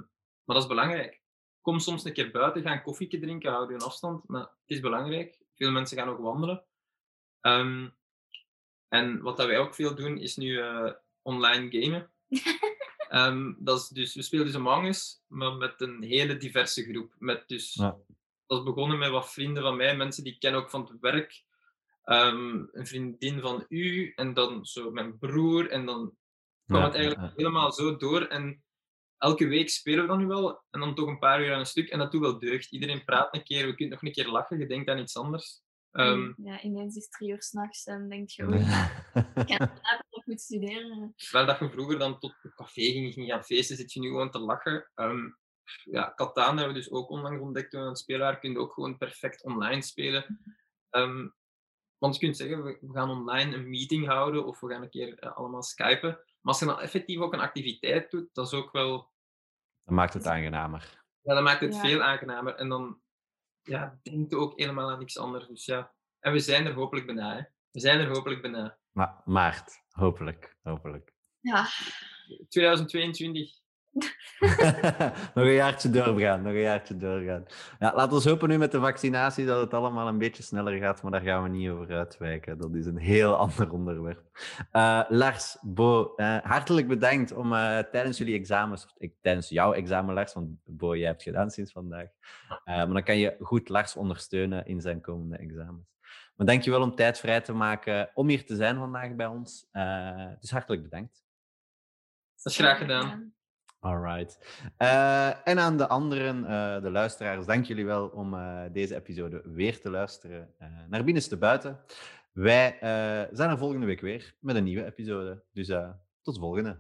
maar dat is belangrijk. Kom soms een keer buiten, ga een koffietje drinken, hou je een afstand. Maar het is belangrijk. Veel mensen gaan ook wandelen. Ehm, en wat dat wij ook veel doen, is nu eh, online gamen. Dat is dus, we spelen dus Among Us, maar met een hele diverse groep. Met dus, Ja. Dat is begonnen met wat vrienden van mij, mensen die ik ken ook van het werk. Ehm, een vriendin van u en dan zo mijn broer. En dan kwam Ja, het eigenlijk ja, helemaal zo door. En elke week spelen we dan nu wel. En dan toch een paar uur aan een stuk. En dat doet wel deugd. Iedereen praat een keer, we kunnen nog een keer lachen. Je denkt aan iets anders. Ehm, ja, ineens is het drie uur s'nachts en denk je, oei, ik kan slapen of ik moet studeren. Waar dat je vroeger dan tot een café ging, ging gaan feesten, zit je nu gewoon te lachen. Ehm, ja, Catan hebben we dus ook onlangs ontdekt toen we aan het spelen waren. Kun je ook gewoon perfect online spelen. Ehm, want je kunt zeggen, we, gaan online een meeting houden of we gaan een keer eh, allemaal skypen. Maar als je dan effectief ook een activiteit doet, dat is ook wel... Dat maakt het aangenamer. Ja, dat maakt het Ja. veel aangenamer. En dan ja, denk je ook helemaal aan niks anders. Dus ja, en we zijn er hopelijk bijna. Hè. We zijn er hopelijk bijna. Maar maart, hopelijk. hopelijk. Ja, 2022. nog een jaartje doorgaan, nog een jaartje doorgaan. Ja, laten we hopen nu met de vaccinatie dat het allemaal een beetje sneller gaat, maar daar gaan we niet over uitwijken. Dat is een heel ander onderwerp. Eh, Lars, Bo, eh, hartelijk bedankt om eh, tijdens jullie examens, tijdens jouw examen Lars, want Bo, jij hebt gedaan sinds vandaag, maar dan kan je goed Lars ondersteunen in zijn komende examens. Maar dankjewel om tijd vrij te maken om hier te zijn vandaag bij ons. Dus hartelijk bedankt. Dat is graag gedaan. Alright. Eh, en aan de anderen, eh, de luisteraars, dank jullie wel om eh, deze episode weer te luisteren naar Binnenste Buiten. Wij zijn er volgende week weer met een nieuwe episode. Dus tot de volgende.